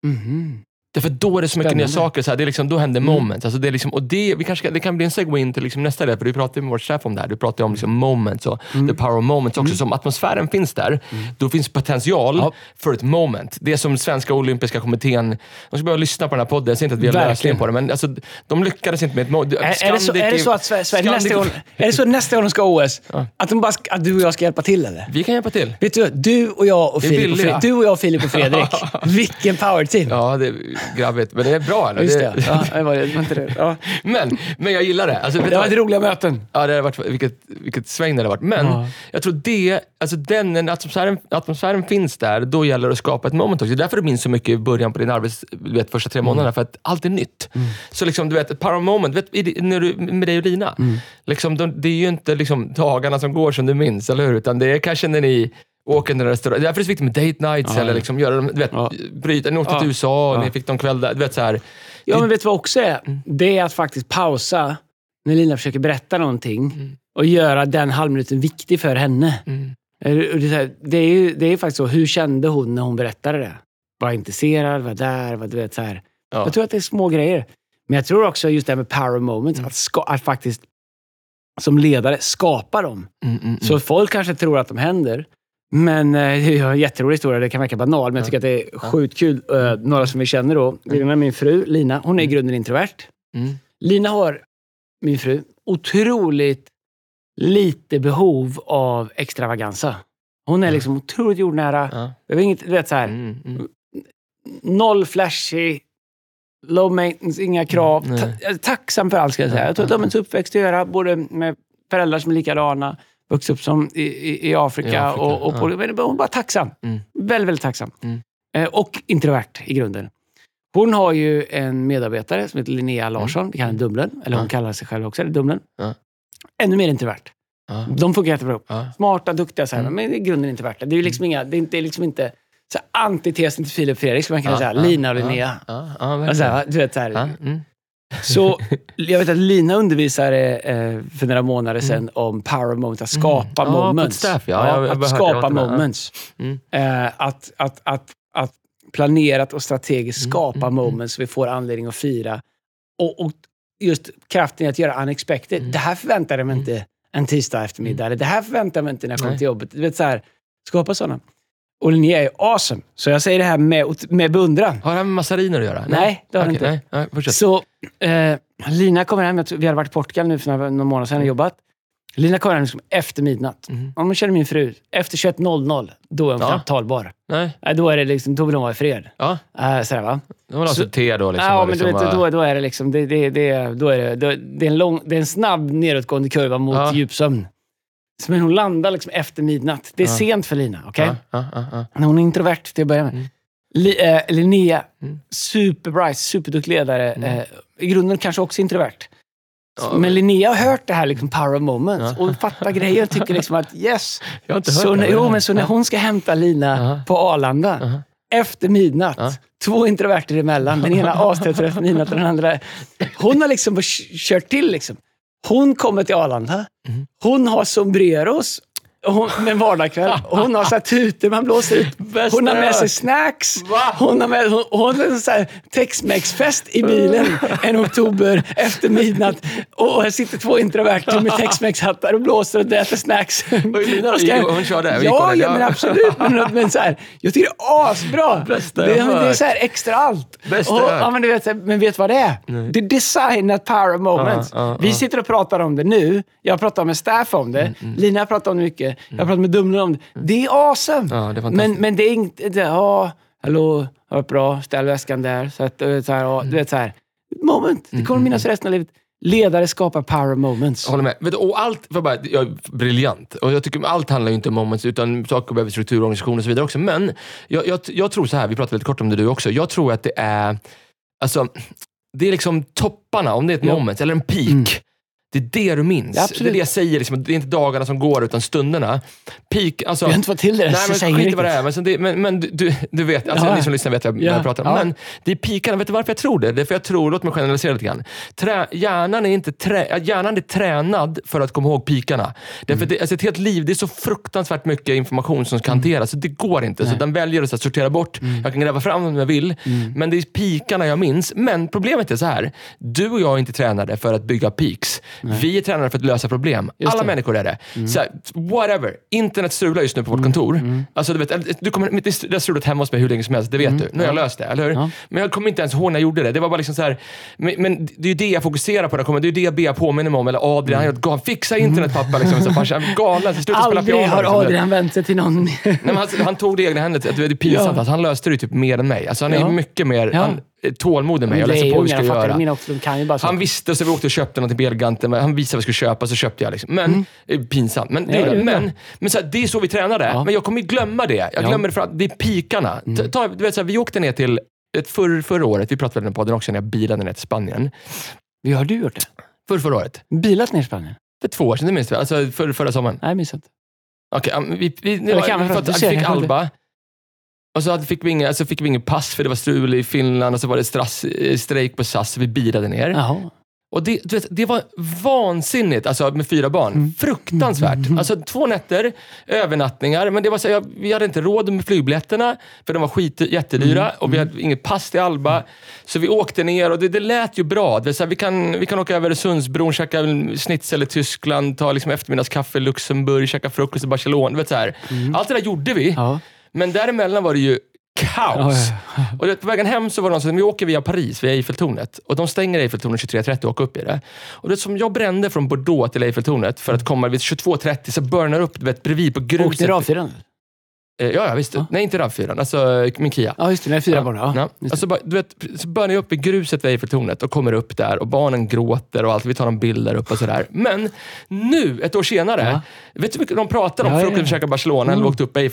Mhm. Därför då är det så mycket nya Spännande. saker. Så här, det är liksom, då händer Mm. moments. Alltså det, är liksom, och det, vi kanske, det kan bli en segway in till liksom nästa del, för du pratade med vår chef om det här. Du pratade om liksom moments och Mm. the power of moments också. Så om atmosfären finns där, då finns potential Ja. för ett moment. Det är som svenska olympiska kommittén, de ska börja lyssna på den här podden. Jag säger inte att vi har lösningen på det, men alltså, de lyckades inte med ett moment. Är, är, det så, är det så att Sverige, nästa gång, är det så att nästa gång de ska OS, Ja. att, de bara, att du och jag ska hjälpa till eller? Vi kan hjälpa till. Vet du, du och jag och Filip och. Fredrik, du och jag och Filip och Fredrik. Vilken power team! Ja, det grabbigt, men det är bra. Eller? Just det. Ja, det var det. var inte det. Ja. Men, men jag gillar det. Alltså, Det du var vad? ett roliga möten. Ja, det har varit, vilket, vilket sväng det har varit. Men Ja. jag tror det, alltså den, när atmosfären, atmosfären finns där, då gäller det att skapa ett moment också. Det är därför du minns så mycket i början på din arbets, du vet, första tre månaderna, för att allt är nytt. Så liksom, du vet, ett power moment, vet, i när du, med dig och Lina, liksom, de, det är ju inte liksom, dagarna som går som du minns, eller hur? Utan det är kanske när ni åker till restaurang. Därför är det så viktigt med date nights, Ja, eller liksom, göra du vet, Ja. bryta. Ni åkte Ja. till USA och Ja. ni fick någon kväll där. Du vet, så här, Ja, men vet du vad också är? Det är att faktiskt pausa när Lina försöker berätta någonting Mm. och göra den halvminuten viktig för henne. mm, Det det är, det är, ju, det är faktiskt så. Hur kände hon när hon berättade det? Var intresserad, var där, var, du vet så här. ja. Jag tror att det är små grejer. Men jag tror också just det här med power moments, Mm. att, ska, att faktiskt som ledare skapa dem. Mm, mm, mm. Så folk kanske tror att de händer. Men eh, det är en jätterolig historia, det kan verka banal, men jag tycker att det är sjukt kul. Eh, några som vi känner då. Lina, min fru, Lina, hon är i grunden introvert. Mm. Lina har, min fru, otroligt lite behov av extravaganza. Hon är liksom otroligt jordnära. Ja. Jag vet inget, vet så här, Mm, mm. noll flashig, low maintenance, inga krav. Mm. Ta, är tacksam för allt ska jag säga. Ja, Jag tror att de en uppväxt att göra, både med föräldrar som är likadana, vuxit upp som i, i, i Afrika. I Afrika, och, och på, ja. hon bara tacksam. Mm. Väldigt, väldigt tacksam. Mm. Eh, och introvert i grunden. Hon har ju en medarbetare som heter Linnea Larsson. Vi kallar henne Dumlen. Eller hon Mm. Kallar sig själv också eller Dumlen. Ännu mer introvert. Ja. De funkar jättebra ihop. Ja. Smarta, duktiga, så här, Mm. men i grunden introverta. Det är liksom inga, det är inte, det är liksom inte så antitesen till Filip Fredrik, skulle man kunna säga. Lina och Linnea. Ja, ja, du vet, så, här. Ja, mm. Så jag vet att Lina undervisade eh, för några månader sedan om power moment, att skapa Mm. Ja, moments. ja. Jag har bara att jag skapa. Ja. moments. Mm. Eh, att, att, att, att planerat och strategiskt Mm, skapa mm, mm. moments så vi får anledning att fira. Och, och just kraften i att göra unexpected. Mm. Det här förväntade jag mig inte en tisdag eftermiddag. Eller det här förväntade jag mig inte när jag kom Nej. till jobbet. Du vet, så här, skapa sådana. Och Linnea är awesome. Så jag säger det här med, med beundran. Har det här med massariner att göra? Nej, det har det Okej, inte. Nej, nej. Så eh, Lina kommer hem, vi hade varit i Portugal nu för några, månader sedan och jobbat. Lina kommer hem liksom efter midnatt. Mhm. Om man känner min fru, efter 21.00, då är hon Ja. knappt talbar. Nej, Nej, då, är det liksom, då vill hon vara i fred. ja. Uh, sådär, va? De vill ha sitt te då. Liksom, ja, men liksom, vet, då, då är det liksom, det, det, det, då är det, det, en lång, det är en snabb nedåtgående kurva mot Ja. djupsömn. Men hon landar liksom efter midnatt. Det är Ja. sent för Lina. okej? Ja, ja, Hon är introvert till att börja med. Mm. Li, eh, Linnea, Mm. superbright, superduktig ledare. Mm. Eh, I grunden kanske också introvert. Ja, men Linnea har hört det här liksom power of moments Ja. och fattar grejer och tycker liksom att yes. Jag har inte hört Så, det. när, jo, men så när hon ska hämta Lina på Arlanda efter midnatt. Två introverter emellan. Den ena astrött efter midnatt och den andra... Hon har liksom kört till. Liksom. Hon kommer till Arlanda. Hon har sombreros hon, med en vardagskväll. Och Hon har så här tutor man blåser ut. Hon har med sig snacks. Hon har, med, hon, hon har en så Tex-Mex-fest i bilen en oktober efter midnatt. Och här sitter två introverter med Tex-Mex-hattar och blåser och äter snacks. Och Lina då? Ska- hon körde? Gick Ja, ja, men absolut. Men, men så här, jag tycker det är asbra. Bästa det, men det är så här extra allt. Bästa och, ja, men, du vet, men vet vad det är? Det är designat power moments. Vi sitter och pratar om det nu. Jag har pratat med staff om det. Mm, Lina har pratat om det mycket. Jag har pratat med Dumlen om det. Det är awesome. Ja, det är men, men det är inte... Det, ja, hallå, har varit bra. Ställ väskan där. Så att, vet, så här, ja, Mm. du vet, så här. Moment. Det kommer minnas resten av livet. Ledare skapar power moments. Jag håller med. Och allt, för bara, jag är briljant. Och jag tycker allt handlar ju inte om moments, utan saker behöver struktur, organisation och så vidare också. Men jag, jag, jag tror så här, vi pratade lite kort om det du också. Jag tror att det är, alltså, det är liksom topparna, om det är ett Ja. moment eller en peak. Mm. Det är det du minns. Ja, det är det jag säger, liksom, det är inte dagarna som går, utan stunderna. Peak, alltså... Vi har inte fått till det. Nej, men skit riktigt. vad det är. Men, det, men, men du, du vet, alltså, Ja. ni som lyssnar vet jag, Ja. jag pratar om. Ja. Men det är pikarna. Vet du varför jag tror det? Det är för jag tror, låt mig generalisera lite grann. Trä, hjärnan, är inte trä, hjärnan är tränad för att komma ihåg pikarna. Därför Mm. det, alltså ett helt liv, det är så fruktansvärt mycket information som ska hanteras. Så det går inte. Så den väljer att här, sortera bort. Mm. Jag kan gräva fram om jag vill. Men det är pikarna jag minns. Men problemet är så här. Du och jag är inte tränade för att bygga peaks. Vi är tränade för att lösa problem. Just Alla det. människor är det. Så här, whatever. Internet strular just nu på vårt kontor. Alltså, du vet, du kommer, det har strulat hemma hos mig hur länge som helst, det vet du. Nu har jag löst det, eller hur? Ja. Men jag kommer inte ens ihåg när jag gjorde det. Det var bara liksom så här, men, men det är ju det jag fokuserar på. Jag kommer, det är ju det Bea påminner mig om. Eller Adrian, han helt galen. Fixa internet pappa. Liksom, så farsan, galen. Till slut spela Aldrig piano. har liksom. Adrian vänt sig till någon. Nej, han, han tog det i egna händer. Det är pinsamt. Ja. Alltså, han löste det typ mer än mig. Alltså, han är Ja. mycket mer Ja. han, tålmodig än mig. Jag läser på vad vi ska jag göra. Mina också, de kan ju bara så. Han visste, så vi åkte och köpte något på Elganten. Han visade vad vi skulle köpa, så köpte jag. Liksom. Men, eh, pinsamt. Men, det, Mm. Ja, men, bra. men så här, det är så vi tränade. Ja. Men jag kommer glömma det. Jag Ja. Mm. glömmer det för att det är pikarna. Ta, ta, du vet, så här, vi åkte ner till, ett förr, förra året, vi pratade väl på podden också, när jag bilade ner till Spanien. Hur har du gjort det? Förr, förra året. Bilat ner i Spanien? För två år sedan, det minns du? Alltså för, förra sommaren. Nej, missat. Okej, um, vi, vi, nu, vi, fått- du vi ser, fick jag. Alba. Och så fick vi, inga, alltså fick vi ingen pass för det var strul i Finland och så var det strass, eh, strejk på SAS. Vi bilade ner. Jaha. Och det, du vet, det var vansinnigt alltså, med fyra barn. Mm. Fruktansvärt. Alltså två nätter, övernattningar. Men det var så, jag, vi hade inte råd med flygbiljetterna, för de var skit, jättedyra. Mm. Och vi hade inget pass till Alba. Så vi åkte ner och det, det lät ju bra. Det så här, vi, kan, vi kan åka över Öresundsbron, käka schnitzel i Tyskland, ta liksom eftermiddagskaffe i Luxemburg, käka frukost i Barcelona. Vet, så här. Allt det där gjorde vi. Mm. Ja. Men däremellan var det ju kaos. Ja, Och på vägen hem så var det någon som vi åker via Paris, via Eiffeltornet. Och de stänger Eiffeltornet 23.30 och åker upp i det. Och det som jag brände från Bordeaux till Eiffeltornet för att komma vid 22.30 så burnar upp du vet, bredvid på Åkte gruset. ni RAV4? Eh, Ja, ja, visst. Ja. Nej, inte RAV4. Alltså min Kia. Ja, just det. Är fyra Ja, barn. Ja. Alltså, bara, du vet, så börjar jag upp i gruset vid Eiffeltornet och kommer upp där och barnen gråter och allt. Vi tar en bild där uppe och sådär. Men nu, ett år senare, vet du hur mycket de pratar om Ja, ja, frukost ja. käka Barcelona eller åkte upp i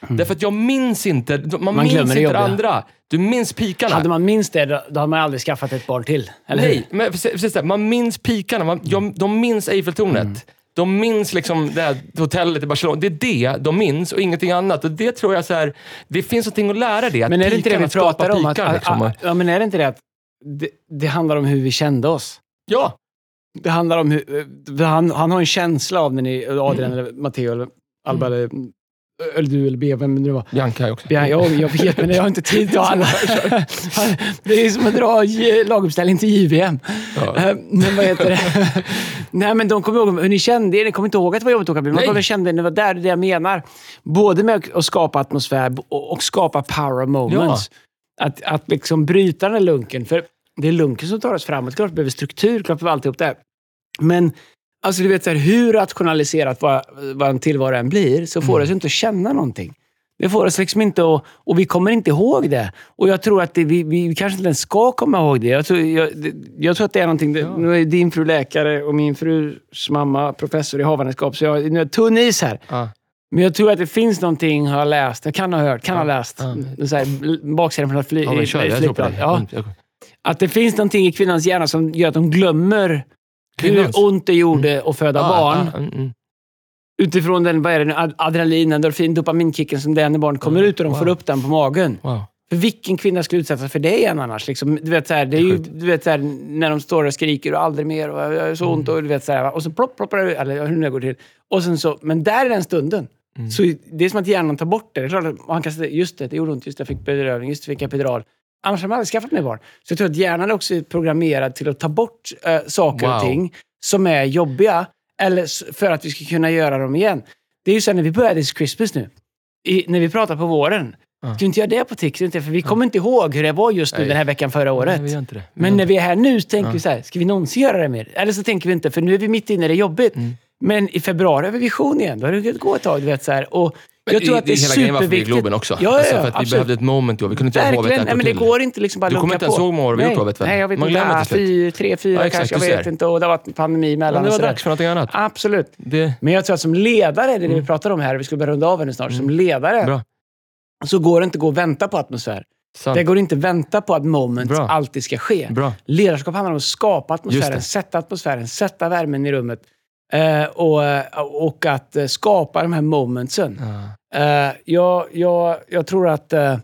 Eiffeltornet? Därför att jag minns inte, man, minns glömmer inte det andra. Du minns pikarna. Hade man minst det, då, då hade man aldrig skaffat ett barn till. Eller hur? Nej, men precis, precis. Man minns pikarna. Man, jag, de minns Eiffeltornet. Mm. De minns liksom det här hotellet i Barcelona. Det är det de minns och ingenting annat. Och det tror jag så här, det finns någonting att lära det. Att Men är det inte det vi pratar om? Pikar, att, liksom. ja, men är det inte det att det, det handlar om hur vi kände oss? Ja, Det handlar om hur... eh, Han, han har en känsla av när ni, Adrian eller Matteo eller Alba eller, eller du eller B, vem det nu var. Bianca också. Ja, jag, jag vet, men jag har inte tid att alla. Det är som att dra laguppställning till JVM. Ja. Eh, Men vad heter det? Nej, men de kommer ihåg hur ni kände er. Ni kommer inte ihåg att det var jobbigt att åka bil. Man kommer kände det var där det är det jag menar. Både med att skapa atmosfär och skapa power moments. Att, att liksom bryta den här lunken. För det är lunken som tar oss framåt. Klart vi behöver struktur, klart vi behöver alltihop det. Men alltså, du vet, så här, hur rationaliserat vad, vad en tillvaro än blir, så får det oss inte att känna någonting. Det får oss liksom inte att... Och vi kommer inte ihåg det. Och jag tror att det, vi, vi kanske inte ens ska komma ihåg det. Jag tror, jag, det, jag tror att det är någonting... Ja. Nu är din fru läkare och min frus mamma professor i havandeskap, så jag, nu är det tunn is här. Ja. Men jag tror att det finns någonting, har jag läst, jag kan ha hört, kan ha läst, Ja. så här, baksidan från ett fly, Ja, men kör. Jag tror på dig. Ja, Mm, att det finns någonting i kvinnans hjärna som gör att de glömmer? Hur ont det gjorde att föda Ah, barn. ah, mm, mm. Utifrån den, vad är det, adrenalin, endorfin, dopaminkicken som det är när barnet kommer Mm, ut och de får wow. upp den på magen. Wow. För vilken kvinna skulle utsättas för det igen annars? Liksom, du vet, så här, det är ju, du vet, så här, när de står och skriker och aldrig mer och jag har så ont och du vet så här, och så plopp, ploppar det eller hur det går till. Och sen så, men där är den stunden. Mm. Så det är som att hjärnan tar bort det. Det är klart att man kan säga, just det, det gjorde ont, just det, jag fick bedrövning, just det, fick jag epidural. Annars hade man aldrig skaffat mig barn. Så jag tror att hjärnan är också programmerad till att ta bort äh, saker Wow. och ting som är jobbiga, eller för att vi ska kunna göra dem igen. Det är ju så när vi börjar This Christmas nu, i, när vi pratar på våren, ska vi inte göra det på? Inte? För vi kommer inte ihåg hur det var just nu den här veckan förra året. Nej, vi. Vi Men när vi är här nu så tänker Ja. vi så här, ska vi någonsin göra det mer? Eller så tänker vi inte, för nu är vi mitt inne i det jobbigt. Mm. Men i februari har vi vision igen. Då har det hunnit gå ett tag. Du vet, så här. Och jag tror att det är hela grejen varför vi är superviktigt. Globen också. Ja, ja, alltså för att vi behövde ett moment då. Vi kunde inte göra hovet ett Nej, men det går inte liksom bara Du kommer inte ens ihåg hur många år vi Nej. gjort hovet? Nej, jag vet Man inte. Ah, till slut. fy, tre, fyra Ja, exakt, kanske. Jag vet inte. Och det har varit pandemi emellan. var det sådär. dags för någonting annat. Absolut. Det, Men jag tror att som ledare, det är det vi pratar om här, vi skulle börja runda av nu snart. Som ledare Mm. Bra. så går det inte att gå och vänta på atmosfär. sant. Det går inte att vänta på att moments Bra. alltid ska ske. Bra. Ledarskap handlar om att skapa atmosfären, sätta atmosfären, sätta värmen i rummet. Eh, och, eh, och att eh, skapa de här momentsen. Ja. Eh, jag, jag, jag tror att eh,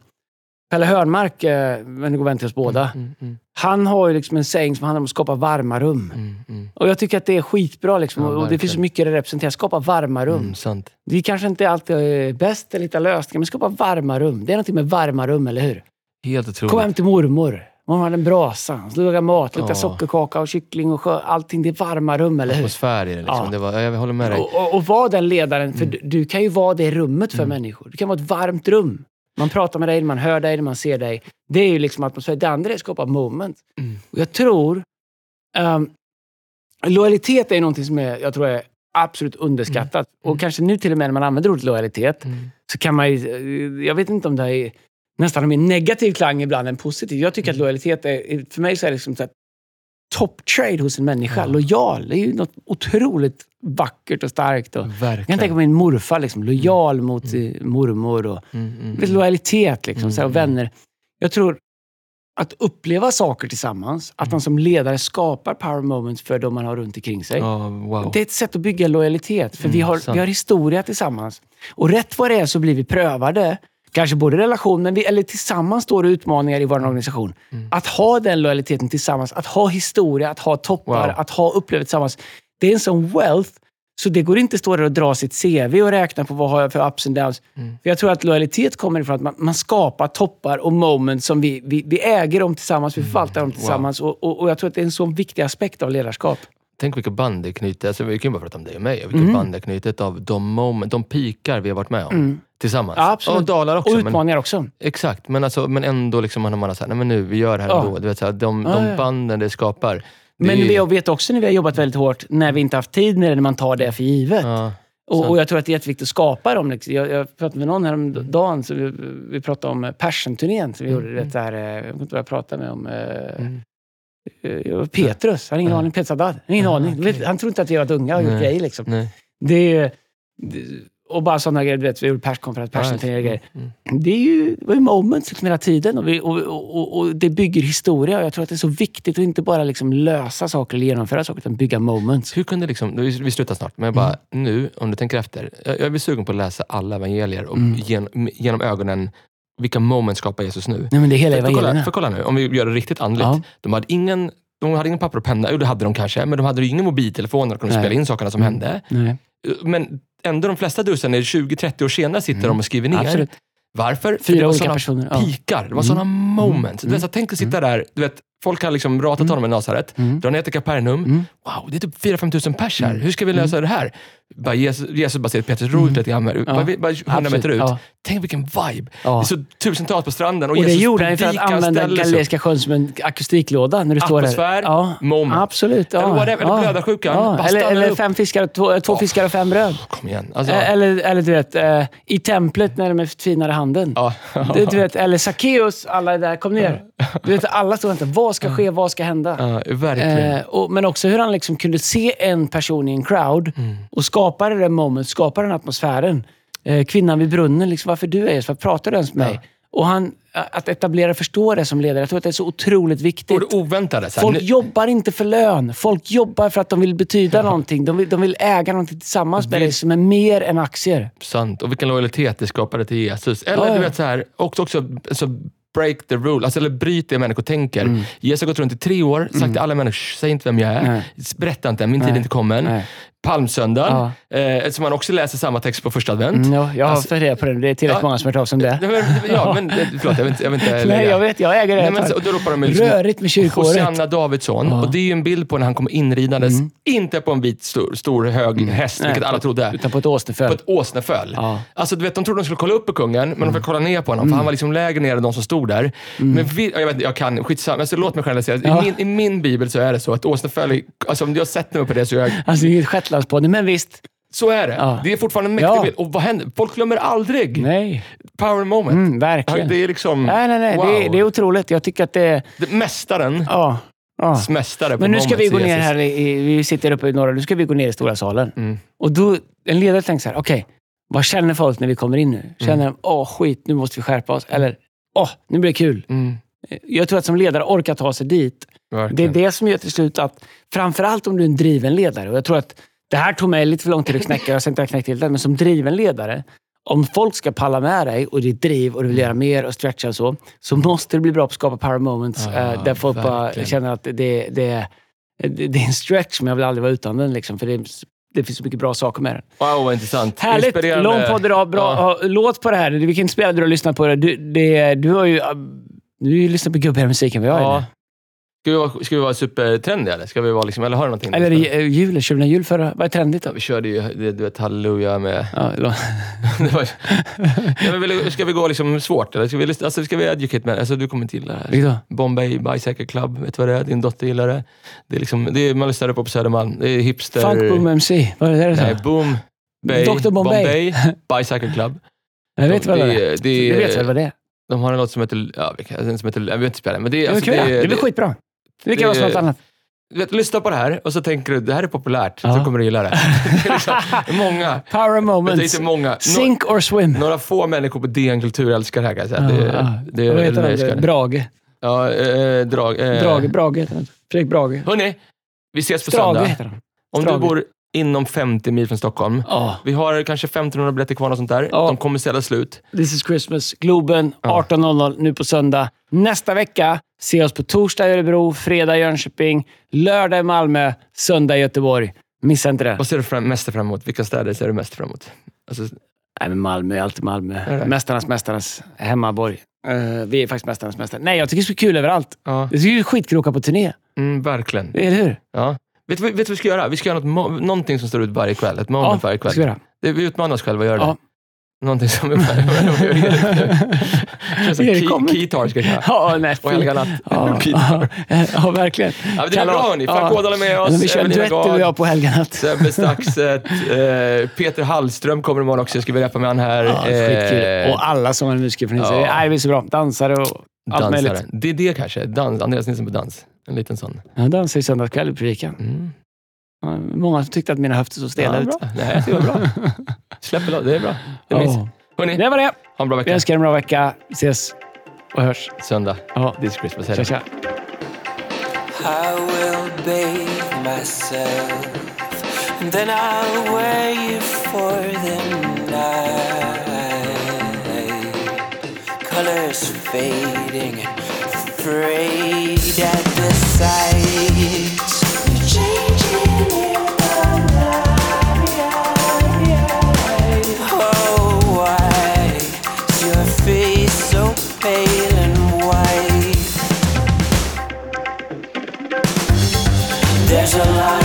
Pelle Hörnmark, eh, en god vän till oss båda, Mm, mm, han har ju liksom en saying som handlar om att skapa varma rum. mm, mm, Och jag tycker att det är skitbra. Liksom. Ja, och det finns så mycket det representerar. Skapa varma rum. mm, sant. Vi kanske inte alltid är bäst eller hittar lösningar, men skapa varma rum. Det är någonting med varma rum, eller hur? Helt Kom otroligt. hem till mormor. Hon hade en brasa. Lagade mat, luktade Ja. sockerkaka och kyckling och sjö. Allting. Det är varma rum, eller hur? Atmosfär i det liksom. Ja. Det var, jag håller med dig. Och, och, och var den ledaren. För du, du kan ju vara det rummet för människor. Du kan vara ett varmt rum. Man pratar med dig, man hör dig, man ser dig. Det är ju liksom atmosfär. Det andra är att skapa moment. Mm. Och jag tror... ehm, lojalitet är någonting som är, jag tror är absolut underskattat. Och kanske nu till och med när man använder ordet lojalitet Mm. så kan man ju, eh, Jag vet inte om det är nästan mer negativ klang ibland än positiv. Jag tycker att Mm. lojalitet är... För mig så är det liksom så top trade hos en människa. Ja. Lojal. Det är ju något otroligt vackert och starkt. Och, jag kan tänka på min morfar. Liksom, lojal mot eh, mormor. Och, Mm, mm, lojalitet liksom, så och Mm, vänner. Jag tror att uppleva saker tillsammans, att man som ledare skapar power moments för de man har runt omkring sig. Ja, wow. Det är ett sätt att bygga lojalitet, för vi, Mm, har, sant. vi har historia tillsammans. Och rätt vad det är så blir vi prövade. Kanske både relation, men vi, eller tillsammans står det utmaningar i vår organisation. Mm. Att ha den lojaliteten tillsammans, att ha historia, att ha toppar, Wow. att ha upplevelser tillsammans. Det är en sån wealth, så det går inte att stå där och dra sitt CV och räkna på vad har jag för ups and downs. Mm. För jag tror att lojalitet kommer ifrån att man, man skapar toppar och moments som vi, vi, vi äger dem tillsammans, vi förvaltar dem tillsammans. Och, och, och jag tror att det är en sån viktig aspekt av ledarskap. Tänk vilka band det knyter. Alltså, vi kan ju bara prata om dig och mig. Vilka Mm. band det knyter av de, moment, de pikar vi har varit med om Mm. tillsammans. Ja, absolut. Och dalar också. Och men, utmaningar också. exakt, men, alltså, men ändå liksom, man har nej men nu, vi gör det här Ja. ändå. Du vet, så här, de, Ja, de banden det skapar. det Men vi- vet också när vi har jobbat väldigt hårt, när vi inte haft tid med det, när man tar det för givet. Ja, och, och Jag tror att det är jätteviktigt att skapa dem. liksom. Jag, jag pratade med någon häromdagen, så vi, vi pratade om Passion-turnén som vi Mm, gjorde. Det där, eh, jag vet inte vad jag pratade med om. eh, Mm. Eh, Petrus, han har ingen aning. Har ingen Ah, aning. Vet- Han tror inte att vi har varit unga och gjort grejer. Liksom. Nej. Det är, och bara sådana grejer. Du vet, vi gjorde perskonferens, passion-turnéer och grejer. Mm, mm. Det, är ju, det var ju moments liksom hela tiden och, vi, och, och, och, det bygger historia. Och jag tror att det är så viktigt att inte bara liksom lösa saker eller genomföra saker, utan bygga moments. Hur kunde liksom, vi slutar snart, men jag bara, Mm. nu, om du tänker efter. Jag, jag är sugen på att läsa alla evangelier och Mm. genom, genom ögonen, vilka moments skapar Jesus nu? Nej, men det är hela För, för, kolla, för kolla nu, om vi gör det riktigt andligt. Ja. De hade ingen de hade ingen papper och penna, jo det hade de kanske, men de hade ju ingen mobiltelefon där de kunde Nej. spela in sakerna som Mm. hände. Nej, Men ändå de flesta dusen, 20-30 år senare sitter de och skriver ner. Mm. absolut. Varför? För Fyra det var olika personer, pikar, det var Mm. sådana moments. Du Mm. vet, så tänk att sitta där, du vet, Folk har liksom ratat honom i Nasaret, Mm. drar ner till Kapernaum. Wow, det är typ 4-5 tusen pers här. Hur ska vi lösa det här? Bara Jesus, Jesus bara säger Petrus, ro ut lite grann. Bara, bara 100 meter ut. Ja. Tänk vilken vibe. Ja. Det är så tusentals på stranden och, Och det Jesus gjorde han för att använda. Galileiska sjön som en akustiklåda när du står där. Atmosfär, ja. moment. Absolut. Ja. Eller whatever, eller blödarsjukan. Ja. Eller, eller fem fiskar, två, två fiskar och fem bröd. Kom igen. Alltså, Eh, Eller, eller du vet, eh, i templet när de är finare handen. ja. Du, du vet, eller Sackeus, alla är där, kom ner. Du vet, alla står och väntar. Vad ska ske? Vad ska hända? ja, verkligen. Eh, och, men också hur han liksom kunde se en person i en crowd Mm. och skapa det där moment, skapa den atmosfären. Eh, kvinnan vid brunnen, liksom, varför du är Varför pratar du ens med mig? Och han, att etablera och förstå det som ledare, jag tror att det är så otroligt viktigt. och det oväntade. Så här, Folk nu- jobbar inte för lön. Folk jobbar för att de vill betyda någonting. De vill, de vill äga någonting tillsammans med dig som är mer än aktier. Sant. Och vilken lojalitet det skapade till Jesus. Eller Ja, du ja. vet så här, också, också så break the rule, alltså, eller bryt det människor tänker. Mm. Jesus har gått runt i tre år, sagt till alla människor, "Shh, säg inte vem jag är. Nej. Berätta inte, min tid är Nej. inte kommen. Nej. Palmsöndagen, eh, som man också läser samma text på första advent. Mm, ja, jag har Alltså- reda på det. Det är tillräckligt Ja. många som har hört av sig om det. Nej, men, ja, men eh, förlåt, jag inte, jag vill inte Nej, jag vet. Jag äger det. Nej, men, så- och då ropar de liksom, Rörigt med kyrkåret. Hosanna Davidsson. Ja. Och det är ju en bild på när han kommer inridandes, inte på en vit stor, stor hög häst, Mm. Nej, vilket alla på- trodde. Utan på ett åsneföl. på ett åsneföl. Ja. Alltså, du vet, de trodde de skulle kolla upp på kungen, men de fick kolla ner på honom, för han var liksom lägre ner än de som stod där. Men vi, jag, vet, jag kan, skitsamma, alltså, låt mig generalisera. Ja. I, min, I min bibel så är det så att åsneföl, alltså, om har sett mig på det så är jag, Alltså, det är inget Shetlandspodden, men visst. så är det. Ja. Det är fortfarande en mäktig Ja. bild. Och vad händer? Folk glömmer aldrig Nej. power moment. Mm, verkligen. Det är liksom, Nej, nej, nej. wow. Det, är, det är otroligt. Jag tycker att det. Det- Mästaren, Ja. ja. mästare på Men nu ska vi gå ner här, i, vi sitter uppe i norra, nu ska vi gå ner i stora salen. Mm. Och då, en ledare tänker så här, okej, vad känner folk när vi kommer in nu? Känner Mm. de, åh skit, nu måste vi skärpa oss? Eller, åh, nu blir det kul. Mm, Jag tror att som ledare orka ta sig dit. Det är verkligen. det som gör till slut att, framförallt om du är en driven ledare, och jag tror att det här tog mig lite för lång tid att knäcka, jag har inte knäckt helt men som driven ledare, om folk ska palla med dig och ditt driv och du vill göra mer och stretcha och så, så måste du bli bra på att skapa power moments Ja, eh, där folk bara verkligen. känner att det, det, det, det är en stretch, men jag vill aldrig vara utan den. Liksom, för det, det finns så mycket bra saker med den. Wow, vad intressant. Härligt! Lång podd idag. Bra Ja. låt på det här. Vilken spelare du har lyssnat på. Det. Du, det, du har ju... Du har ju lyssnat på gubbigare musik än vad jag Ja. Ska vi, vara, ska vi vara supertrendiga eller? Ska vi vara liksom, eller har du någonting? Eller är det jul? Körde du jul förra? Vad är trendigt då? Ja, vi körde ju, det- du vet, halleluja med... Ja, det var, ja, men ska vi gå liksom svårt eller? Ska vi, alltså, ska vi educate med Alltså du kommer inte gilla det här. Vilket då? Bombay Bicycle Club, vet du vad det är? Din dotter gillar det. Det är liksom, det är, man lyssnar på på Södermalm. Det är hipster... Funk Boom MC. Vad är det Nej, så? Boom Bay, Dr. Bombay. Bicycle Club. Jag vet vad det är. det, det, Jag vet väl vad det är. De har en låt som heter... Ja, som heter jag vet inte spela men det, är- Det är alltså, kul. det, Det är väl skitbra. Det kan vara något annat. vet, lyssna på det här och så tänker du, det här är populärt, Ja. så kommer du gilla det. det är liksom, många. Power moments. inte många. Sink or swim. några få människor på DN Kultur älskar det här kan jag säga. Ja, det, ja. det, Vad heter han? det. Brage. Ja, eh, drag, eh, Brage. Brage heter han. Fredrik Brage. Hörni, vi ses på Strage söndag. heter han. Om Strage. du bor inom 50 mil från Stockholm. Ja. Vi har kanske 1500 biljetter kvar och sånt där. Ja. De kommer sälja slut. This is Christmas. Globen Ja. 18.00 nu på söndag. Nästa vecka, se oss på torsdag i Örebro, fredag i Jönköping, lördag i Malmö, söndag i Göteborg. Missa inte det. Vad ser du fram, mest fram emot? Vilka städer ser du mest fram emot? Alltså, Nej, men Malmö är alltid Malmö. Är det? Mästarnas mästarnas hemmaborg. Eh, vi är faktiskt mästarnas mästare. Nej, jag tycker det är så kul överallt. ja, Det är skitkul att åka på turné. mm, verkligen. Eller hur? Ja. Vet du vad vi ska göra? Vi ska göra något, någonting som står ut varje kväll. Ett moment Ja, varje kväll. ska vi göra. Det, vi utmanar oss själva att göra det. Någonting som vi som Erik key, kommer. Keytar ska köra. Ja, nej, Och Helga. Ja, ja, ja, verkligen. Ja, det är bra hörni. Frank Ådahl är med oss. Vi kör en duett du och jag på Helganatt. Sebbe Staxet. Eh, Peter Hallström kommer imorgon också. Jag ska vi rappa med han här. Ja. Eh, Och alla som är musiker från Israel. ja. Nej, det är så bra. Dansare och allt möjligt. Det är det kanske. Dans. Andreas Nilsson på dans. En liten sån. Jag dansade i söndags kväll i predikan. Mm. Ja, Många tyckte att mina höfter såg stela Ja, ut. bra. Nej, det var bra. Släpp det, det är bra. Det är mysigt. Ja. Hörni, Det var det. ha en bra Vi vecka. önskar er en bra vecka. Vi ses och hörs. Söndag. Ja. This Christmas. Tja, tja. I will bathe myself, and then I'll wear you for the night. Colors fading, afraid at the sight. there's a light.